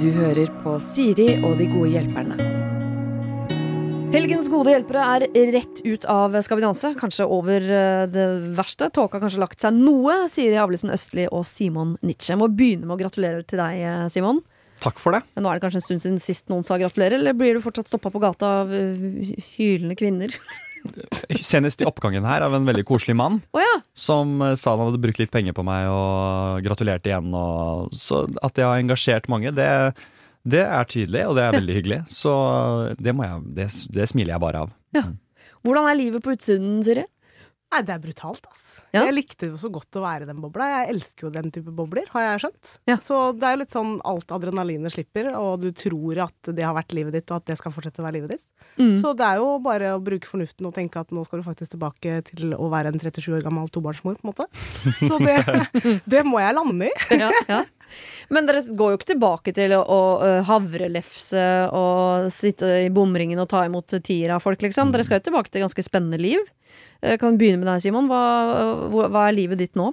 Du hører på Siri og de gode hjelperne. Helgens gode hjelpere er rett ut av Skal vi danse. Kanskje over eh, det verste. Tåka har kanskje lagt seg noe, Siri Avlesen Østli og Simon Nietzsche. Må begynne med å gratulere til deg, eh, Simon. Takk for det. Men nå er det kanskje en stund siden sist noen sa gratulerer, eller blir du fortsatt stoppa på gata av eh, hylende kvinner? Senest i oppgangen her av en veldig koselig mann Oh, ja! som eh, sa han hadde brukt litt penger på meg og gratulerte igjen. Og, så at jeg har engasjert mange, det, det er tydelig, og det er veldig hyggelig. Så det, må jeg, det, det smiler jeg bare av. Hvordan er livet på utsiden, Siri? Nei, det er brutalt, ass. Ja. Jeg likte jo så godt å være i den bobla. Jeg elsker jo den type bobler, har jeg skjønt. Ja. Så det er jo litt sånn alt adrenalinet slipper, og du tror at det har vært livet ditt, og at det skal fortsette å være livet ditt. Mm. Så det er jo bare å bruke fornuften og tenke at nå skal du faktisk tilbake til å være en 37 år gammel tobarnsmor, på en måte. Så det, det må jeg lande i. ja, ja. Men dere går jo ikke tilbake til å, å havrelefse og sitte i bomringen og ta imot tiere av folk, liksom. Dere skal jo tilbake til et ganske spennende liv. Eh, Kan vi begynne med deg, Simon? Hva hva er livet ditt nå?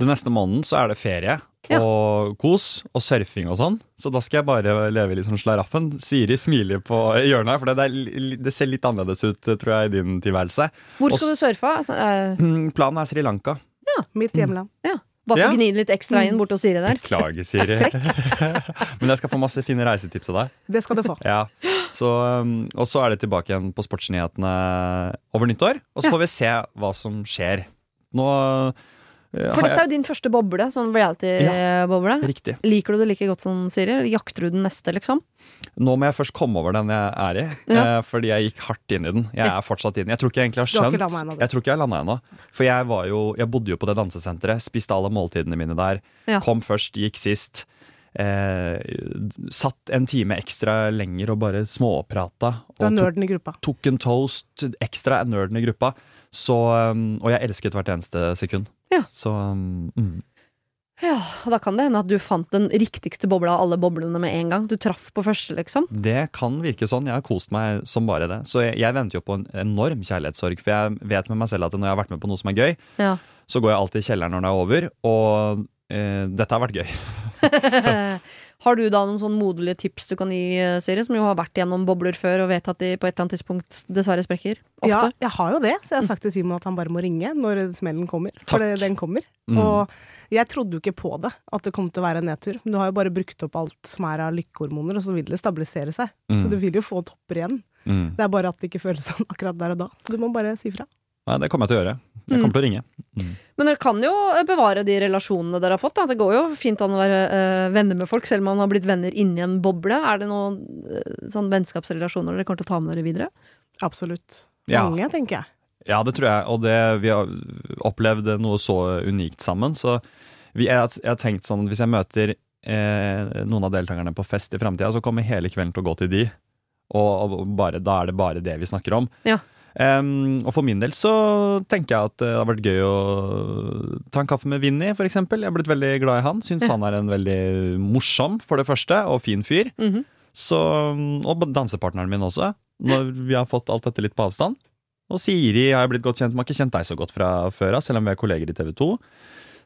Den neste måneden så er det ferie Ja. og kos og surfing og sånn. Så da skal jeg bare leve litt sånn slaraffen. Siri smiler på hjørnet her, for det, er, det ser litt annerledes ut, tror jeg, i din tilværelse. Hvor Og skal du surfe? Altså, Mm, Planen er Sri Lanka. Ja, Mitt hjemland. ja. Bare for Ja. gni litt ekstra inn bort hos Siri der. Beklager, Siri. Men jeg skal få masse fine reisetips av deg. Det skal du få. Ja, så, um, Og så er det tilbake igjen på sportsnyhetene over nyttår. Og så Ja. får vi se hva som skjer. Nå For dette er jo din første boble, sånn reality-boble. Ja, Riktig. Liker du det like godt som Siri? Jakter du den neste, liksom? Nå må jeg først komme over den jeg er i, Ja. eh, fordi jeg gikk hardt inn i den. Jeg er fortsatt inn. Jeg tror ikke jeg egentlig har skjønt har ennå. Jeg tror ikke jeg har landa ennå. For jeg, var jo, jeg bodde jo på det dansesenteret, spiste alle måltidene mine der. Ja. Kom først, gikk sist. Eh, satt en time ekstra lenger og bare småprata. Du er og tok- nerden i gruppa. tok en toast, ekstra nerden i gruppa. Så, um, og jeg elsket hvert eneste sekund. Ja. Så um, mm. Ja, Da kan det hende at du fant den riktigste bobla av alle boblene med en gang. Du traff på første, liksom. det kan virke sånn. Jeg har kost meg som bare det. Så jeg, jeg venter jo på en enorm kjærlighetssorg, for jeg vet med meg selv at når jeg har vært med på noe som er gøy, Ja. så går jeg alltid i kjelleren når det er over, og eh, dette har vært gøy. har du da noen sånn moderlige tips du kan gi, eh, Siri, som jo har vært gjennom bobler før og vet at de på et eller annet tidspunkt dessverre sprekker? Ja, jeg har jo det, så jeg har sagt til Simon at han bare må ringe når smellen kommer. Takk. For den kommer. Mm. Og jeg trodde jo ikke på det, at det kom til å være en nedtur. Men du har jo bare brukt opp alt som er av lykkehormoner, og så vil det stabilisere seg. Mm. Så du vil jo få topper igjen. Mm. Det er bare at det ikke føles sånn akkurat der og da. Så du må bare si fra. Nei, det kommer jeg til å gjøre. Jeg kommer til å ringe. Men dere kan jo eh, bevare de relasjonene dere har fått. Da. Det går jo fint an å være øh, venner med folk, selv om man har blitt venner inni en boble. Er det noen øh, sånn vennskapsrelasjoner dere kommer til å ta med dere videre? Absolutt. Ja. Mange, tenker jeg. Ja, det tror jeg. Og det, vi har opplevd noe så unikt sammen. Så vi, jeg, jeg har tenkt sånn at hvis jeg møter eh, noen av deltakerne på fest i framtida, så kommer hele kvelden til å gå til de. Og, og bare, da er det bare det vi snakker om. Ja. Em, og for min del så tenker jeg at det har vært gøy å ta en kaffe med Vinni, for eksempel. Jeg har blitt veldig glad i han. Syns han er en veldig morsom, for det første, og fin fyr. Mhm. Så, og dansepartneren min også, når vi har fått alt dette litt på avstand. Og Siri har jeg blitt godt kjent med, har ikke kjent deg så godt fra før av, selv om vi er kolleger i TV 2.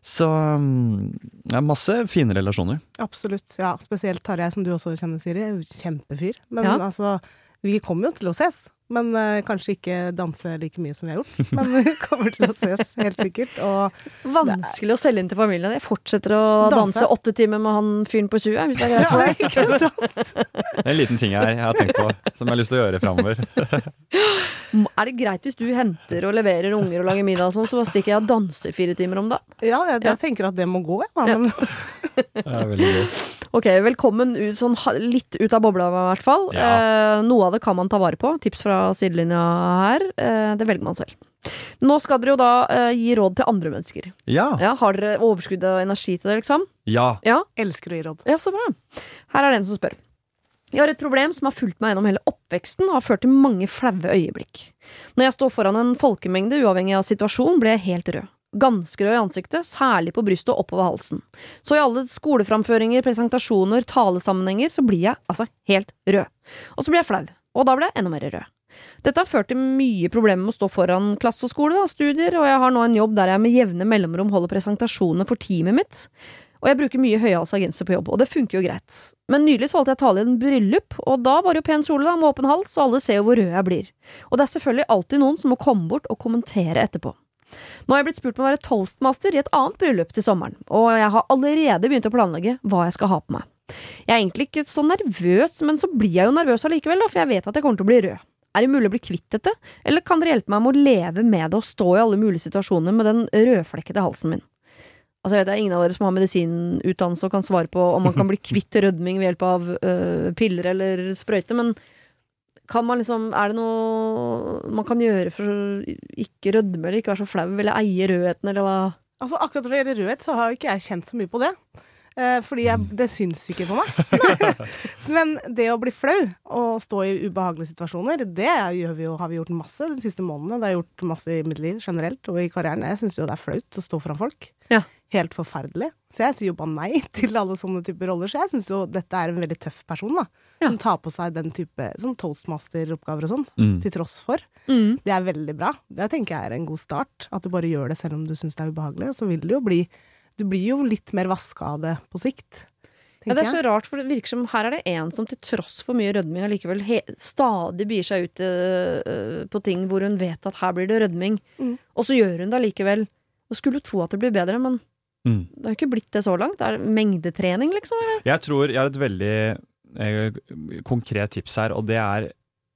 Så um, det er masse fine relasjoner. Absolutt. Ja, spesielt Tarjei, som du også kjenner, Siri. er Kjempefyr. Men Ja. altså, vi kommer jo til å ses. Men uh, kanskje ikke danse like mye som vi har gjort. Men vi kommer til å ses, helt sikkert. Og Vanskelig å selge inn til familien. Jeg fortsetter å danse, Danse. åtte timer med han fyren på 20, hvis det er greit for deg. ikke sant? Det er en liten ting her jeg har tenkt på, som jeg har lyst til å gjøre framover. Er det greit hvis du henter og leverer unger og lager middag og sånn, så bare stikker jeg og danser fire timer om dagen? Ja, jeg, jeg tenker at det må gå, ja. Det er veldig gøy. Ok, velkommen ut, sånn litt ut av bobla i hvert fall. Ja. Eh, noe av det kan man ta vare på. Tips fra sidelinja her. Eh, det velger man selv. Nå skal dere jo da eh, gi råd til andre mennesker. Ja. Ja, Har dere overskudd og energi til det, liksom? Ja. Ja, elsker å gi råd. ja så bra. Her er det en som spør. Jeg har et problem som har fulgt meg gjennom hele oppveksten og har ført til mange flaue øyeblikk. Når jeg står foran en folkemengde, uavhengig av situasjon, blir jeg helt rød. Ganske rød i ansiktet, særlig på brystet og oppover halsen. Så i alle skoleframføringer, presentasjoner, talesammenhenger, så blir jeg altså helt rød. Og så blir jeg flau. Og da blir jeg enda mer rød. Dette har ført til mye problemer med å stå foran klasse og skole, og studier, og jeg har nå en jobb der jeg med jevne mellomrom holder presentasjoner for teamet mitt. Og jeg bruker mye høyhalsa genser på jobb, og det funker jo greit. Men nylig så holdt jeg tale i en bryllup, og da var det jo pen kjole med åpen hals, og alle ser jo hvor rød jeg blir. Og det er selvfølgelig alltid noen som må komme bort og kommentere etterpå. Nå har jeg blitt spurt om å være toastmaster i et annet bryllup til sommeren, og jeg har allerede begynt å planlegge hva jeg skal ha på meg. Jeg er egentlig ikke så nervøs, men så blir jeg jo nervøs allikevel, da, for jeg vet at jeg kommer til å bli rød. Er det mulig å bli kvitt dette, eller kan dere hjelpe meg med å leve med det og stå i alle mulige situasjoner med den rødflekkede halsen min? Altså jeg vet Det er ingen av dere som har medisinutdannelse og kan svare på om man kan bli kvitt rødming ved hjelp av øh, piller eller sprøyte, men kan man liksom Er det noe man kan gjøre for å ikke rødme eller ikke være så flau eller eie rødheten, eller hva? Altså Akkurat når det gjelder rødhet, så har ikke jeg kjent så mye på det. Eh, fordi jeg, det syns ikke på meg. Men det å bli flau og stå i ubehagelige situasjoner, det gjør vi jo, har vi gjort masse de siste månedene. Det har jeg gjort masse i mitt liv generelt og i karrieren. Jeg syns jo det er flaut å stå foran folk. Ja. Helt forferdelig. Så jeg sier jo bare nei til alle sånne typer roller. Så jeg syns jo dette er en veldig tøff person, da. Ja. Som tar på seg den type sånn toastmaster-oppgaver og sånn, Mm. til tross for. Mm. Det er veldig bra. Det tenker jeg er en god start. At du bare gjør det selv om du syns det er ubehagelig. Så vil det jo bli Du blir jo litt mer vaska av det på sikt. Ja, det er så rart, for det virker som her er det en som til tross for mye rødming allikevel stadig byr seg ut uh, på ting hvor hun vet at her blir det rødming, Mm. og så gjør hun det allikevel. Og skulle tro at det blir bedre, men Mm. det har ikke blitt det så langt. Det er mengdetrening, liksom. Jeg tror jeg har et veldig eh, konkret tips her, og det er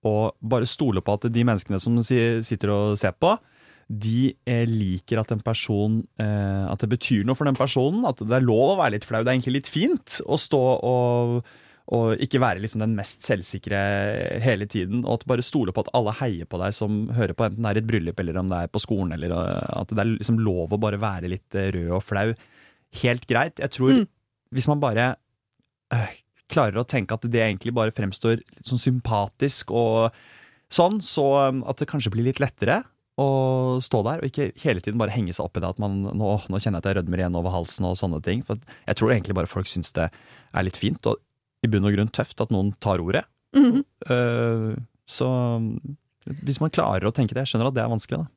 å bare stole på at de menneskene som si, sitter og ser på, de eh, liker at en person eh, At det betyr noe for den personen. At det er lov å være litt flau. Det er egentlig litt fint å stå og, og ikke være liksom den mest selvsikre hele tiden. Og at bare stole på at alle heier på deg som hører på, enten det er i et bryllup eller om det er på skolen. Eller eh, at det er liksom lov å bare være litt eh, rød og flau. Helt greit. Jeg tror Mm. hvis man bare øh, klarer å tenke at det egentlig bare fremstår litt sånn sympatisk og sånn, så at det kanskje blir litt lettere å stå der, og ikke hele tiden bare henge seg opp i det at man nå, nå kjenner jeg at jeg rødmer igjen over halsen og sånne ting. For jeg tror egentlig bare folk syns det er litt fint, og i bunn og grunn tøft at noen tar ordet. Mhm. Øh, så hvis man klarer å tenke det, jeg skjønner at det er vanskelig, da.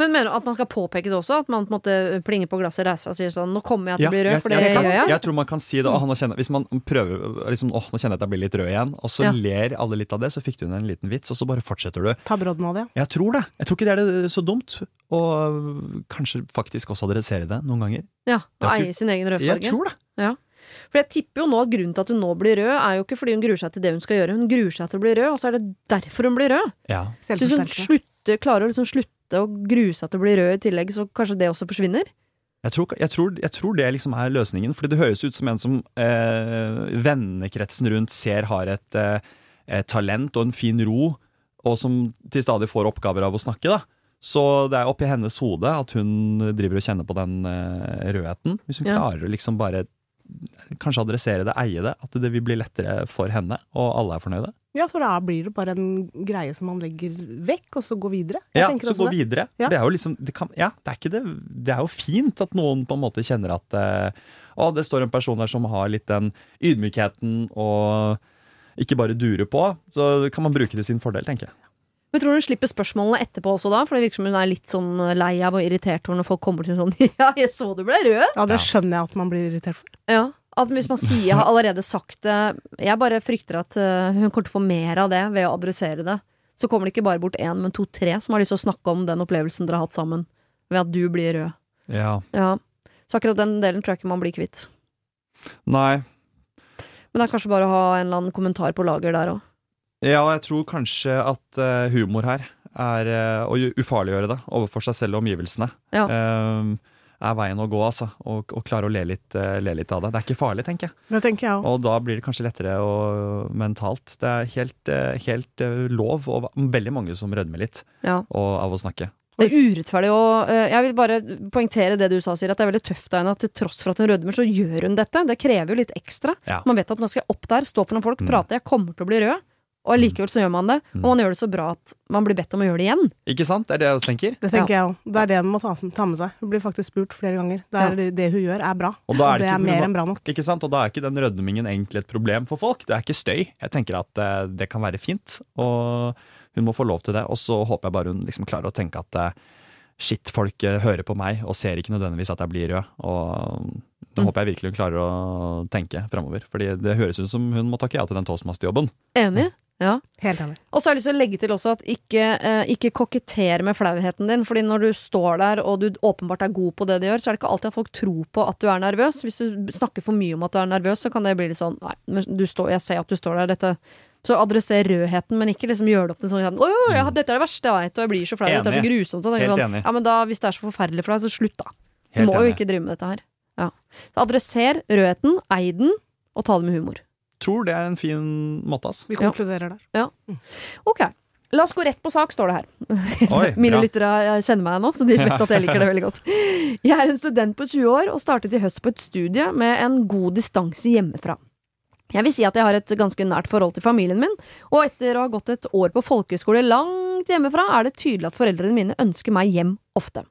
Men mener du at man skal påpeke det også? At man på en måte plinger på glasset, reiser seg og sier sånn Nå kommer jeg til å bli rød, for det jeg, gjør jeg. jeg tror man kan si det. Åh, nå kjenner, hvis man prøver liksom, åh, nå kjenner jeg at jeg blir litt rød igjen, og så Ja. ler alle litt av det, så fikk du inn en liten vits, og så bare fortsetter du. Ta brodden av det. Jeg tror det. Jeg tror ikke det er det så dumt. Og kanskje faktisk også adressere det noen ganger. Ja, eie sin egen rødfarge. Jeg tror det. For jeg tipper jo nå at grunnen til at hun nå blir rød, er jo ikke fordi hun gruer seg til det hun skal gjøre, hun gruer seg til å bli rød, og så er det derfor hun blir rød. Ja. Så hvis hun slutter, klarer å liksom slutte å grue seg til å bli rød i tillegg, så kanskje det også forsvinner? Jeg tror, jeg, tror, jeg tror det liksom er løsningen, fordi det høres ut som en som eh, vennekretsen rundt ser har et, eh, et talent og en fin ro, og som til stadig får oppgaver av å snakke. da. Så det er oppi hennes hode at hun driver og kjenner på den eh, rødheten. Hvis hun Ja. klarer å liksom bare kanskje adressere det, eie det, at det vil bli lettere for henne, og alle er fornøyde. Ja, for da blir det bare en greie som man legger vekk, og så går videre. Jeg Ja, så gå videre. Ja. Det er jo liksom det kan, Ja, det er ikke det Det er jo fint at noen på en måte kjenner at eh, Å, det står en person der som har litt den ydmykheten og ikke bare durer på. Så kan man bruke til sin fordel, tenker jeg. Men tror du hun slipper spørsmålene etterpå også da? For det virker som hun er litt sånn lei av og irritert når folk kommer til sånn Ja, jeg så du ble rød! Ja, det skjønner jeg at man blir irritert for. Ja. At hvis man sier 'jeg har allerede sagt det' Jeg bare frykter at eh, hun kommer til å få mer av det ved å adressere det. Så kommer det ikke bare bort én, men to-tre som har lyst til å snakke om den opplevelsen dere har hatt sammen. Ved at du blir rød. Ja. Ja. Så akkurat den delen tror jeg ikke man blir kvitt. Nei. Men det er kanskje bare å ha en eller annen kommentar på lager der òg. Ja, jeg tror kanskje at uh, humor her er uh, å ufarliggjøre det overfor seg selv og omgivelsene. Ja. eh, er veien å gå, altså. Og, og klare å le litt, eh, le litt av det. Det er ikke farlig, tenker jeg. Det tenker jeg også. Og da blir det kanskje lettere og mentalt. Det er helt, helt lov, og veldig mange som rødmer litt Ja. og, av å snakke. Det er urettferdig og Jeg vil bare poengtere det du sa, Siri, at det er veldig tøft av henne at til tross for at hun rødmer, så gjør hun dette. Det krever jo litt ekstra. Ja. Man vet at nå skal jeg opp der, stå for noen folk, Mm. prate, jeg kommer til å bli rød. Og allikevel så gjør man det. Mm. Og man gjør det så bra at man blir bedt om å gjøre det igjen. Ikke sant? Det er det jeg tenker. Det tenker jeg òg. Det er det hun må ta, ta med seg. Hun blir faktisk spurt flere ganger. Det, er, det hun gjør, er bra. Og da er det det er ikke- mer enn bra nok. Ikke sant? Og da er ikke den rødmingen egentlig et problem for folk. Det er ikke støy. Jeg tenker at uh, det kan være fint, og hun må få lov til det. Og så håper jeg bare hun liksom klarer å tenke at uh, Shit, folk uh, hører på meg og ser ikke nødvendigvis at jeg blir rød. Og det Mm. håper jeg virkelig hun klarer å tenke framover. Fordi det høres ut som hun må takke ja til den toastmasterjobben. Enig? Ja. Helt enig. Og så har jeg lyst til å legge til også at ikke, eh, ikke kokettere med flauheten din. Fordi når du står der og du åpenbart er god på det du gjør, så er det ikke alltid at folk tror på at du er nervøs. Hvis du snakker for mye om at du er nervøs, så kan det bli litt sånn Nei, men du står, jeg ser at du står der, dette Så adresser rødheten, men ikke liksom gjør det opp til sånn Å, ja, dette er det verste jeg vet, og jeg blir så flau, dette er så grusomt. Sånn, Helt sånn, enig. Ja, men da, hvis det er så forferdelig for deg, så slutt, da. Du Helt må jo ikke drive med dette her. Ja. Så adresser rødheten, ei den, og ta det med humor. Tror det er en fin måte, altså. Vi Ja. konkluderer der. Ok. La oss gå rett på sak, står det her. Oi, Mine lyttere kjenner meg nå, så de vet at jeg liker det veldig godt. Jeg er en student på 20 år og startet i høst på et studie med en god distanse hjemmefra. Jeg vil si at jeg har et ganske nært forhold til familien min, og etter å ha gått et år på folkehøyskole langt hjemmefra, er det tydelig at foreldrene mine ønsker meg hjem ofte.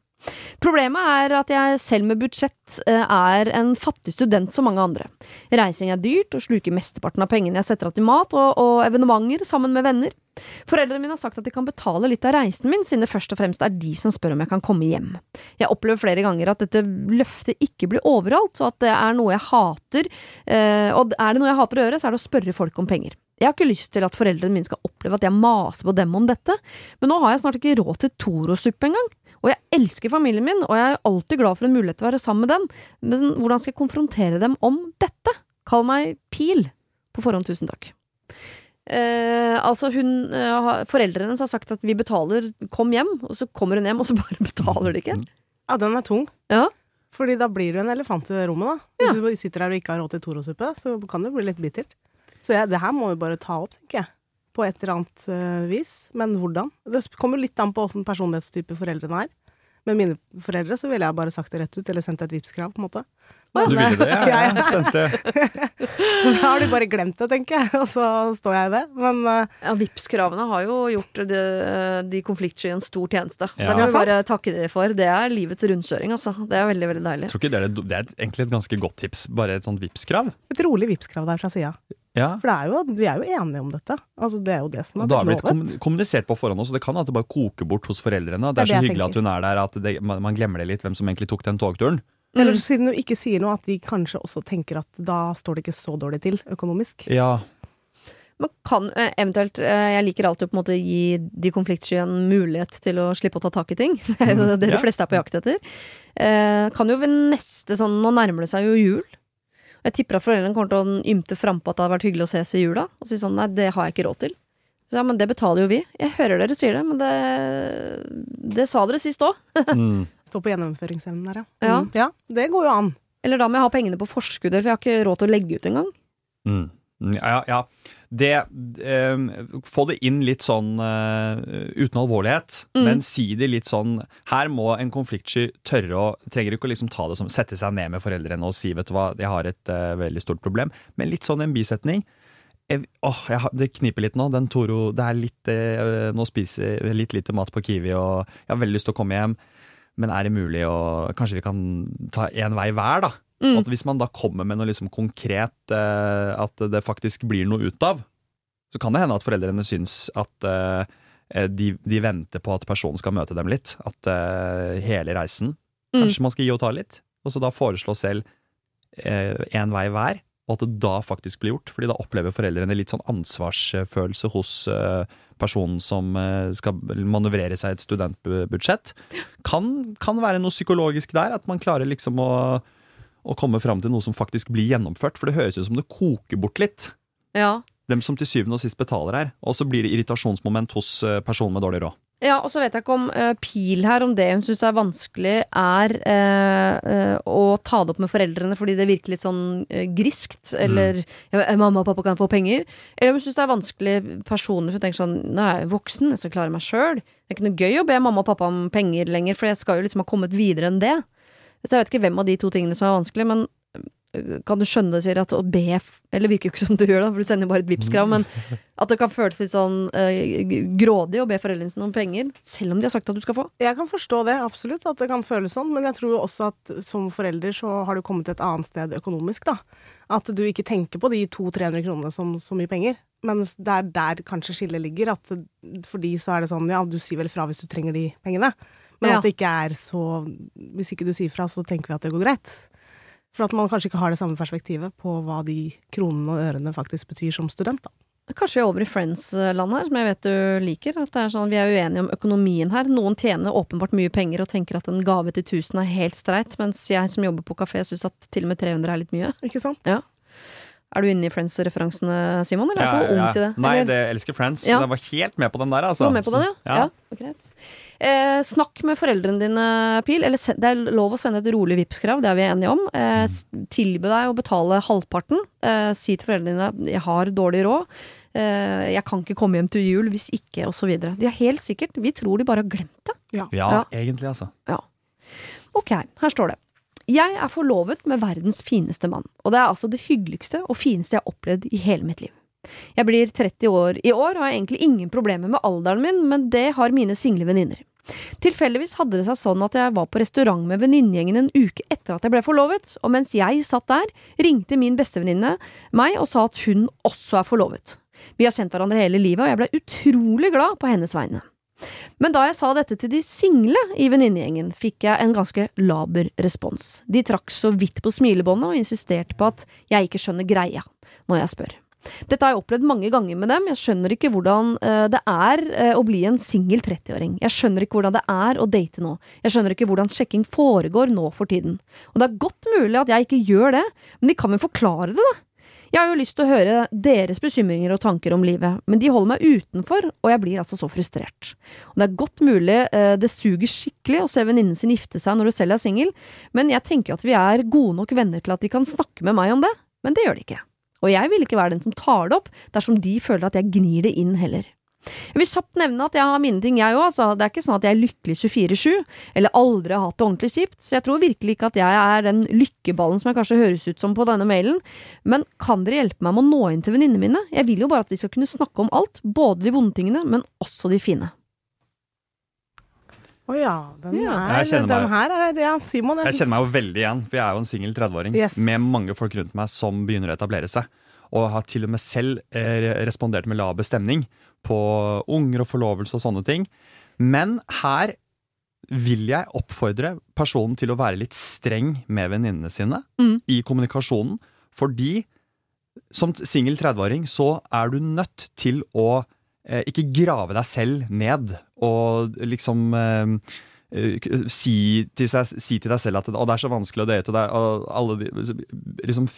Problemet er at jeg selv med budsjett eh, er en fattig student som mange andre. Reising er dyrt og sluker mesteparten av pengene jeg setter av til mat og, og evenementer sammen med venner. Foreldrene mine har sagt at de kan betale litt av reisen min, siden det først og fremst er de som spør om jeg kan komme hjem. Jeg opplever flere ganger at dette løftet ikke blir overholdt, og at det er noe jeg hater. Eh, og er det noe jeg hater å gjøre, så er det å spørre folk om penger. Jeg har ikke lyst til at foreldrene mine skal oppleve at jeg maser på dem om dette, men nå har jeg snart ikke råd til Toro-suppe engang. Og jeg elsker familien min, og jeg er alltid glad for en mulighet til å være sammen med dem, men hvordan skal jeg konfrontere dem om dette? Kall meg Pil. På forhånd, tusen takk. Eh, altså hun eh, Foreldrene hennes har sagt at vi betaler, kom hjem, og så kommer hun hjem, og så bare betaler de ikke. Ja, den er tung. Ja. Fordi da blir du en elefant i det rommet, da. Hvis du sitter der og ikke har råd til Toro-suppe, så kan det bli litt bittert. Så jeg, det her må vi bare ta opp, tenker jeg. På et eller annet uh, vis. Men hvordan? Det kommer litt an på åssen personlighetstype foreldrene er. Med mine foreldre så ville jeg bare sagt det rett ut, eller sendt et Vipps-krav, på en måte. Du ville det? Ja, Ja. Spenstig. Da har de bare glemt det, tenker jeg, og så står jeg i det. Men uh, Ja, Vipps-kravene har jo gjort de, de konfliktsky en stor tjeneste. Ja. Det kan vi bare takke de for. Det er livets rundkjøring, altså. Det er veldig, veldig deilig. Jeg tror ikke det er, det er egentlig et ganske godt tips. Bare et sånt Vipps-krav. et rolig Vipps-krav der fra sida. Ja. For det er jo, vi er jo enige om dette. Altså, det er jo det som har har blitt det blitt lovet. kommunisert på forhånd også, det kan at det bare koker bort hos foreldrene. Det Det er er så hyggelig at hun er der at det, man, man glemmer det litt, hvem som egentlig tok den togturen. Eller Mm. siden du ikke sier noe, at de kanskje også tenker at da står det ikke så dårlig til økonomisk. Ja. Man kan eh, eventuelt eh, Jeg liker alltid å på en måte gi de konfliktsky en mulighet til å slippe å ta tak i ting. Det er jo det de fleste er på jakt etter. Eh, kan jo ved neste sånn Nå nærmer det seg jo jul. Og Jeg tipper at foreldrene kommer til å ymte frampå at det hadde vært hyggelig å ses i jula, og si sånn nei, det har jeg ikke råd til. Så ja, men det betaler jo vi. Jeg hører dere sier det, men det, det sa dere sist òg. Mm. Står på gjennomføringsevnen der, ja. Ja. Mm. ja. Det går jo an. Eller da må jeg ha pengene på forskudd, for jeg har ikke råd til å legge ut engang. Mm. Mm, Ja, ja. Det eh, Få det inn litt sånn eh, uten alvorlighet, Mm. men si det litt sånn Her må en konfliktsky tørre å Trenger ikke å liksom ta det som Sette seg ned med foreldrene og si 'vet du hva, jeg har et eh, veldig stort problem', men litt sånn en bisetning. Jeg, åh, jeg, det kniper litt nå. Den Toro Det er litt eh, Nå spiser jeg litt lite mat på Kiwi, og jeg har veldig lyst til å komme hjem. Men er det mulig å Kanskje vi kan ta én vei hver, da? Mm. At hvis man da kommer med noe liksom konkret, eh, at det faktisk blir noe ut av, så kan det hende at foreldrene syns at eh, de, de venter på at personen skal møte dem litt. At eh, hele reisen Mm. Kanskje man skal gi og ta litt. Og så da foreslå selv én vei hver, og at det da faktisk blir gjort. fordi da opplever foreldrene litt sånn ansvarsfølelse hos eh, personen som eh, skal manøvrere seg i et studentbudsjett. Kan, kan være noe psykologisk der, at man klarer liksom å, å komme fram til noe som faktisk blir gjennomført. For det høres ut som det koker bort litt. Ja. Dem som til syvende og sist betaler her. Og så blir det irritasjonsmoment hos eh, personen med dårlig råd. Ja, og så vet jeg ikke om uh, Pil her, om det hun syns er vanskelig, er uh, uh, å ta det opp med foreldrene fordi det virker litt sånn griskt, eller mm. 'mamma og pappa kan få penger', eller om hun syns det er vanskelig for hun tenker sånn 'nå er jeg voksen, jeg skal klare meg sjøl', det er ikke noe gøy å be mamma og pappa om penger lenger, for jeg skal jo liksom ha kommet videre enn det. Så jeg vet ikke hvem av de to tingene som er vanskelig, men øh, kan du skjønne det, Siri, at å be Eller virker jo ikke som du gjør, da, for du sender jo bare et Vipps-krav, men at det kan føles litt sånn øh, grådig å be foreldrene sine om penger, selv om de har sagt at du skal få. Jeg kan forstå det, absolutt, at det kan føles sånn, men jeg tror jo også at som forelder så har du kommet et annet sted økonomisk, da. At du ikke tenker på de 200-300 kronene som så mye penger. Men det er der kanskje skillet ligger, at for de så er det sånn, ja, du sier vel fra hvis du trenger de pengene. Men Ja. at det ikke er så Hvis ikke du sier fra, så tenker vi at det går greit. For at man kanskje ikke har det samme perspektivet på hva de kronene og ørene faktisk betyr som student, da. Kanskje vi er over i Friends-land her, som jeg vet du liker. At det er sånn, Vi er uenige om økonomien her. Noen tjener åpenbart mye penger og tenker at en gave til 1000 er helt streit, mens jeg som jobber på kafé syns at til og med 300 er litt mye. Ikke sant? Er du inne i Friends-referansene, Simon, eller er du for ung til det? Nei, det jeg elsker Friends. Ja. Jeg var helt med på den der, Du altså. var med på den, ja? Ja. greit. Eh, snakk med foreldrene dine, Pil. Eller se- det er lov å sende et rolig Vipps-krav, det er vi enige om. Eh, tilby deg å betale halvparten. Eh, si til foreldrene dine 'jeg har dårlig råd'. Eh, 'Jeg kan ikke komme hjem til jul hvis ikke', osv. De har helt sikkert Vi tror de bare har glemt det. Ja, Ja. egentlig, altså. Ok, her står det. Jeg er forlovet med verdens fineste mann, og det er altså det hyggeligste og fineste jeg har opplevd i hele mitt liv. Jeg blir 30 år i år og har egentlig ingen problemer med alderen min, men det har mine single venninner. Tilfeldigvis hadde det seg sånn at jeg var på restaurant med venninnegjengen en uke etter at jeg ble forlovet, og mens jeg satt der, ringte min bestevenninne meg og sa at hun også er forlovet. Vi har kjent hverandre hele livet, og jeg ble utrolig glad på hennes vegne. Men da jeg sa dette til de single i venninnegjengen, fikk jeg en ganske laber respons. De trakk så vidt på smilebåndet og insisterte på at jeg ikke skjønner greia når jeg spør. Dette har jeg opplevd mange ganger med dem, jeg skjønner ikke hvordan eh, det er eh, å bli en singel 30-åring. Jeg skjønner ikke hvordan det er å date nå. Jeg skjønner ikke hvordan sjekking foregår nå for tiden. Og det er godt mulig at jeg ikke gjør det, men de kan vel forklare det, da? Jeg har jo lyst til å høre deres bekymringer og tanker om livet, men de holder meg utenfor, og jeg blir altså så frustrert. Og det er godt mulig eh, det suger skikkelig å se venninnen sin gifte seg når du selv er singel, men jeg tenker at vi er gode nok venner til at de kan snakke med meg om det, men det gjør de ikke. Og jeg vil ikke være den som tar det opp dersom de føler at jeg gnir det inn heller. Jeg vil kjapt nevne at jeg har mine ting, jeg òg. Altså. Det er ikke sånn at jeg er lykkelig 24-7, eller aldri har hatt det ordentlig kjipt. Så jeg tror virkelig ikke at jeg er den lykkeballen som jeg kanskje høres ut som på denne mailen. Men kan dere hjelpe meg med å nå inn til venninnene mine? Jeg vil jo bare at vi skal kunne snakke om alt, både de vonde tingene, men også de fine. Å ja, den, Ja. er, Jeg den meg- her er Ja, Simon. Jeg kjenner meg jo veldig igjen, for jeg er jo en singel 30-åring Yes. med mange folk rundt meg som begynner å etablere seg. Og har til og med selv eh, respondert med laber stemning på unger og forlovelse og sånne ting. Men her vil jeg oppfordre personen til å være litt streng med venninnene sine Mm. i kommunikasjonen. Fordi som singel 30-åring så er du nødt til å eh, ikke grave deg selv ned og liksom eh, eh, si, til seg, si til deg selv at å, det er så vanskelig å date, det er alle de, liksom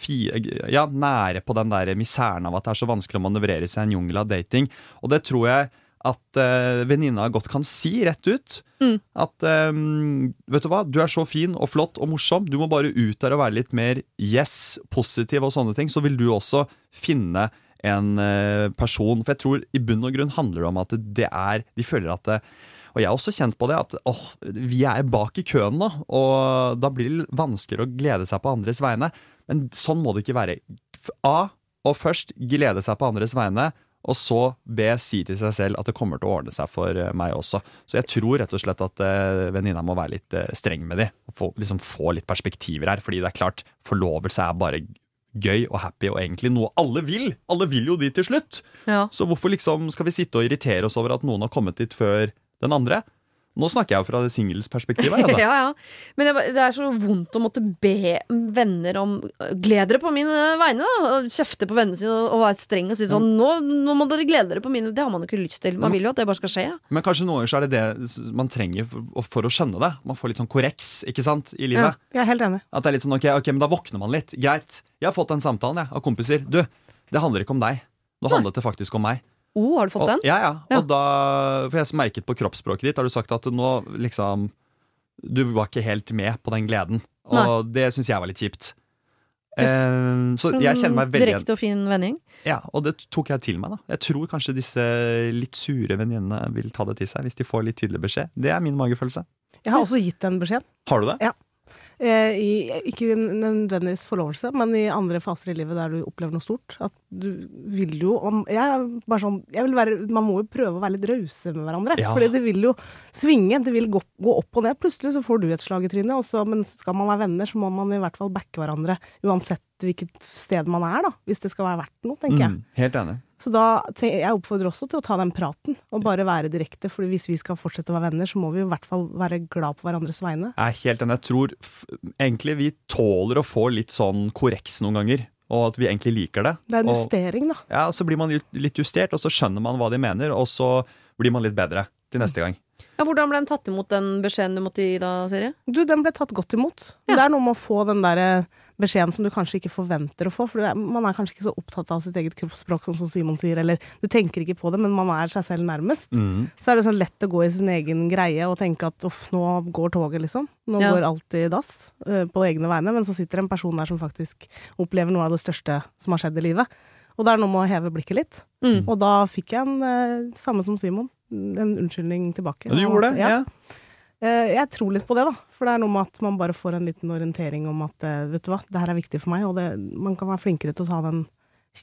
ja, nære på den der miseren av at det er så vanskelig å manøvrere seg i en jungel av dating. Og det tror jeg at uh, venninna godt kan si rett ut. Mm. At um, vet du hva, du er så fin og flott og morsom, du må bare ut der og være litt mer yes, positiv og sånne ting, så vil du også finne en eh, person. For jeg tror i bunn og grunn handler det om at det er De føler at det, og jeg har også kjent på det, at åh, vi er bak i køen nå, og da blir det vanskeligere å glede seg på andres vegne. Men sånn må det ikke være. A. Og først glede seg på andres vegne, og så B. Si til seg selv at det kommer til å ordne seg for eh, meg også. Så jeg tror rett og slett at uh, venninna må være litt eh, streng med de, og få, liksom få litt perspektiver her. Fordi det er klart, forlovelse er bare gøy og happy og egentlig noe alle vil. Alle vil jo dit til slutt. Ja. Så hvorfor liksom skal vi sitte og irritere oss over at noen har kommet dit før den andre? Nå snakker jeg jo fra det singels perspektiv altså. ja, ja. Men det, er så vondt å måtte be venner om Gled dere på mine vegne, da. Og kjefte på vennene sine og, være streng og si sånn nå, nå må dere glede dere på mine Det har man jo ikke lyst til. Man vil jo at det bare skal skje. Men kanskje noen ganger så er det det man trenger for, for å skjønne det. Man får litt sånn korreks ikke sant, i livet. Jeg er helt enig. At det er litt sånn, ok, ok, men da våkner man litt. Greit. Jeg har fått den samtalen jeg, av kompiser. Du, det handler ikke om deg. Nå handlet det faktisk om meg. Oh, har du fått Og, den? ja, ja. Ja. Og da, for jeg merket på kroppsspråket ditt, har du sagt at nå liksom Du var ikke helt med på den gleden. Og Nei. det syns jeg var litt kjipt. Eh, så jeg kjenner meg veldig. Direkte og fin vending. Ja, og det tok jeg til meg. da Jeg tror kanskje disse litt sure venninnene vil ta det til seg hvis de får litt tydelig beskjed. Det er min magefølelse. Jeg har også gitt den beskjeden. Har du det? Eh, i, ikke nødvendigvis forlovelse, men i andre faser i livet der du opplever noe stort. At du vil jo om, jeg bare sånn, jeg vil være, Man må jo prøve å være litt rause med hverandre. Ja. Fordi det vil jo svinge. Det vil gå, gå opp og ned. Plutselig så får du et slag i trynet. også, men skal man være venner, så må man i hvert fall backe hverandre. Uansett hvilket sted man er, da. Hvis det skal være verdt noe, tenker jeg. Mm, helt enig. Så da, jeg oppfordrer også til å ta den praten, og bare være direkte. For hvis vi skal fortsette å være venner, så må vi i hvert fall være glad på hverandres vegne. Jeg er helt enig. Jeg tror egentlig vi tåler å få litt sånn korreks noen ganger, og at vi egentlig liker det. Det er en Og- justering, da. Ja, Så blir man litt- justert, og så skjønner man hva de mener, og så blir man litt bedre til neste gang. Ja, hvordan ble den tatt imot, den beskjeden du måtte gi da, Siri? Du, den ble tatt godt imot. Ja. Det er noe med å få den der eh, beskjeden som du kanskje ikke forventer å få. For du er, man er kanskje ikke så opptatt av sitt eget kroppsspråk, sånn som Simon sier. Eller du tenker ikke på det, men man er seg selv nærmest. Så er det sånn lett å gå i sin egen greie og tenke at uff, nå går toget, liksom. Nå Ja. går alt i dass eh, på egne vegne. Men så sitter en person der som faktisk opplever noe av det største som har skjedd i livet. Og det er noe med å heve blikket litt. Mm. Og da fikk jeg en, eh, samme som Simon, en unnskyldning tilbake. Du gjorde det? Ja. Ja. Eh, Jeg tror litt på det, da. For det er noe med at man bare får en liten orientering om at eh, vet du hva, det her er viktig for meg, og det, man kan være flinkere til å ta den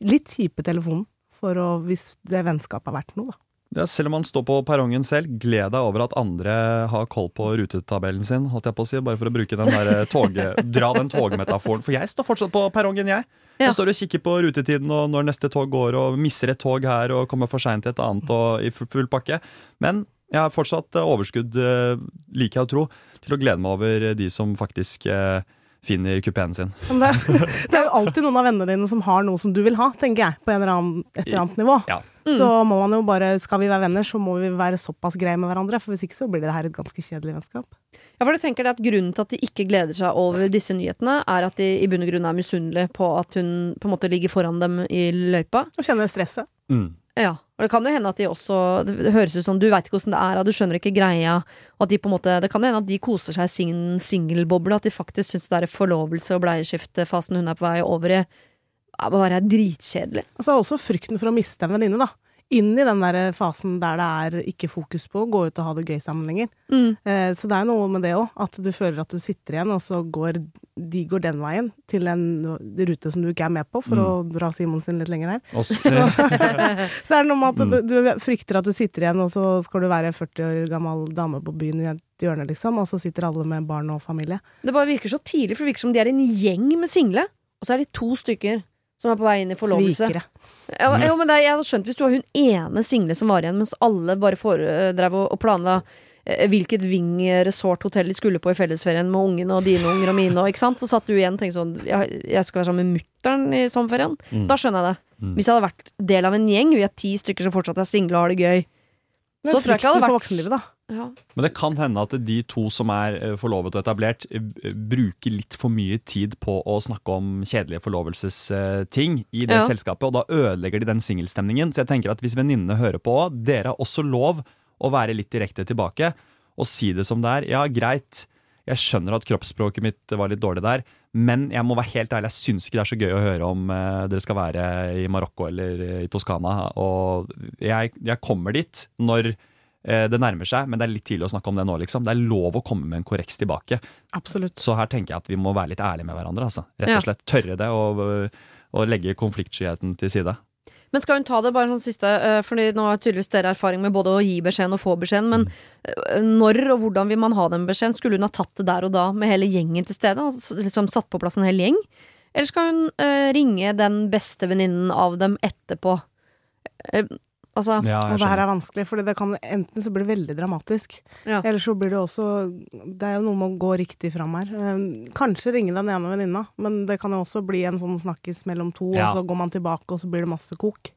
litt kjipe telefonen for å, hvis det vennskapet er verdt noe, da. Ja, selv om man står på perrongen selv, gled deg over at andre har koll på rutetabellen sin, holdt jeg på å si, bare for å bruke den der tog, toge, dra den togmetaforen. For jeg står fortsatt på perrongen, jeg. Ja. Jeg står og kikker på rutetiden og når neste tog går, og misser et tog her og kommer for seint til et annet og i full pakke. Men jeg har fortsatt eh, overskudd, eh, liker jeg å tro, til å glede meg over de som faktisk eh, finner kupeen sin. Men det, det er jo alltid noen av vennene dine som har noe som du vil ha, tenker jeg, på en eller annen, et eller annet nivå. Ja. Så må man jo bare, skal vi være venner, så må vi være såpass greie med hverandre, for hvis ikke så blir det her et ganske kjedelig vennskap. Ja, for du tenker det at Grunnen til at de ikke gleder seg over disse nyhetene, er at de i bunn og grunn er misunnelige på at hun på en måte ligger foran dem i løypa. Og kjenner stresset. Mm. Ja, og Det kan jo hende at de også Det høres ut som du veit ikke hvordan det er, og du skjønner ikke greia. Og at de på en måte Det kan jo hende at de koser seg i sin singelboble, at de faktisk syns det er forlovelse- og bleieskiftefasen hun er på vei over i, bare er dritkjedelig. Og så er også frykten for å miste en venninne, da. Inn i den der fasen der det er ikke fokus på å gå ut og ha det gøy sammen lenger. Mm. Eh, så det er noe med det òg, at du føler at du sitter igjen, og så går de går den veien til en rute som du ikke er med på, for Mm. å dra Simon sin litt lenger her. Så, Så er det noe med at Mm. du, du frykter at du sitter igjen, og så skal du være 40 år gammel dame på byen i et hjørne, liksom, og så sitter alle med barn og familie. Det bare virker så tidlig, for det virker som de er en gjeng med single, og så er de to stykker som er på vei inn i forlovelse. Svikere. Ja, jo, men det, er- jeg hadde skjønt hvis du var hun ene single som var igjen, mens alle bare foredrev eh, og, og planla eh, hvilket Ving resort-hotell de skulle på i fellesferien med ungene og dine unger og mine, og, ikke sant? Så satt du igjen og tenkte sånn Jeg, jeg skal være sammen med mutter'n i sommerferien. Mm. Da skjønner jeg det. Mm. Hvis jeg hadde vært del av en gjeng, vi er ti stykker som fortsatt er single og har det gøy, Men så tror jeg ikke jeg frykten hadde for vært voksenlivet, da. Ja. Men det kan hende at de to som er eh, forlovet og etablert, eh, bruker litt for mye tid på å snakke om kjedelige forlovelsesting i det Ja. selskapet, og da ødelegger de den singelstemningen. Så jeg tenker at hvis venninnene hører på, dere har også lov å være litt direkte tilbake og si det som det er. Ja, greit, jeg skjønner at kroppsspråket mitt var litt dårlig der, men jeg må være helt ærlig, jeg syns ikke det er så gøy å høre om eh, dere skal være i Marokko eller eh, i Toskana. Og jeg, jeg kommer dit når eh, det nærmer seg, men det er litt tidlig å snakke om det nå, liksom. Det er lov å komme med en korreks tilbake. Absolutt. Så her tenker jeg at vi må være litt ærlige med hverandre, altså. Rett og slett tørre det og, og legge konfliktskyheten til side. Men skal hun ta det bare sånn siste, eh, Fordi nå har tydeligvis dere erfaring med både å gi beskjeden og få beskjeden, men mm. når og hvordan vil man ha den beskjeden? Skulle hun ha tatt det der og da med hele gjengen til stede? Altså, liksom satt på plass en hel gjeng? Eller skal hun eh, ringe den beste venninnen av dem etterpå? Altså Ja, Og det her er vanskelig, for det kan enten så blir det veldig dramatisk, Ja. eller så blir det også Det er jo noe med å gå riktig fram her. Eh, Kanskje ringe den ene venninna, men det kan jo også bli en sånn snakkis mellom to, Ja. og så går man tilbake, og så blir det masse kok.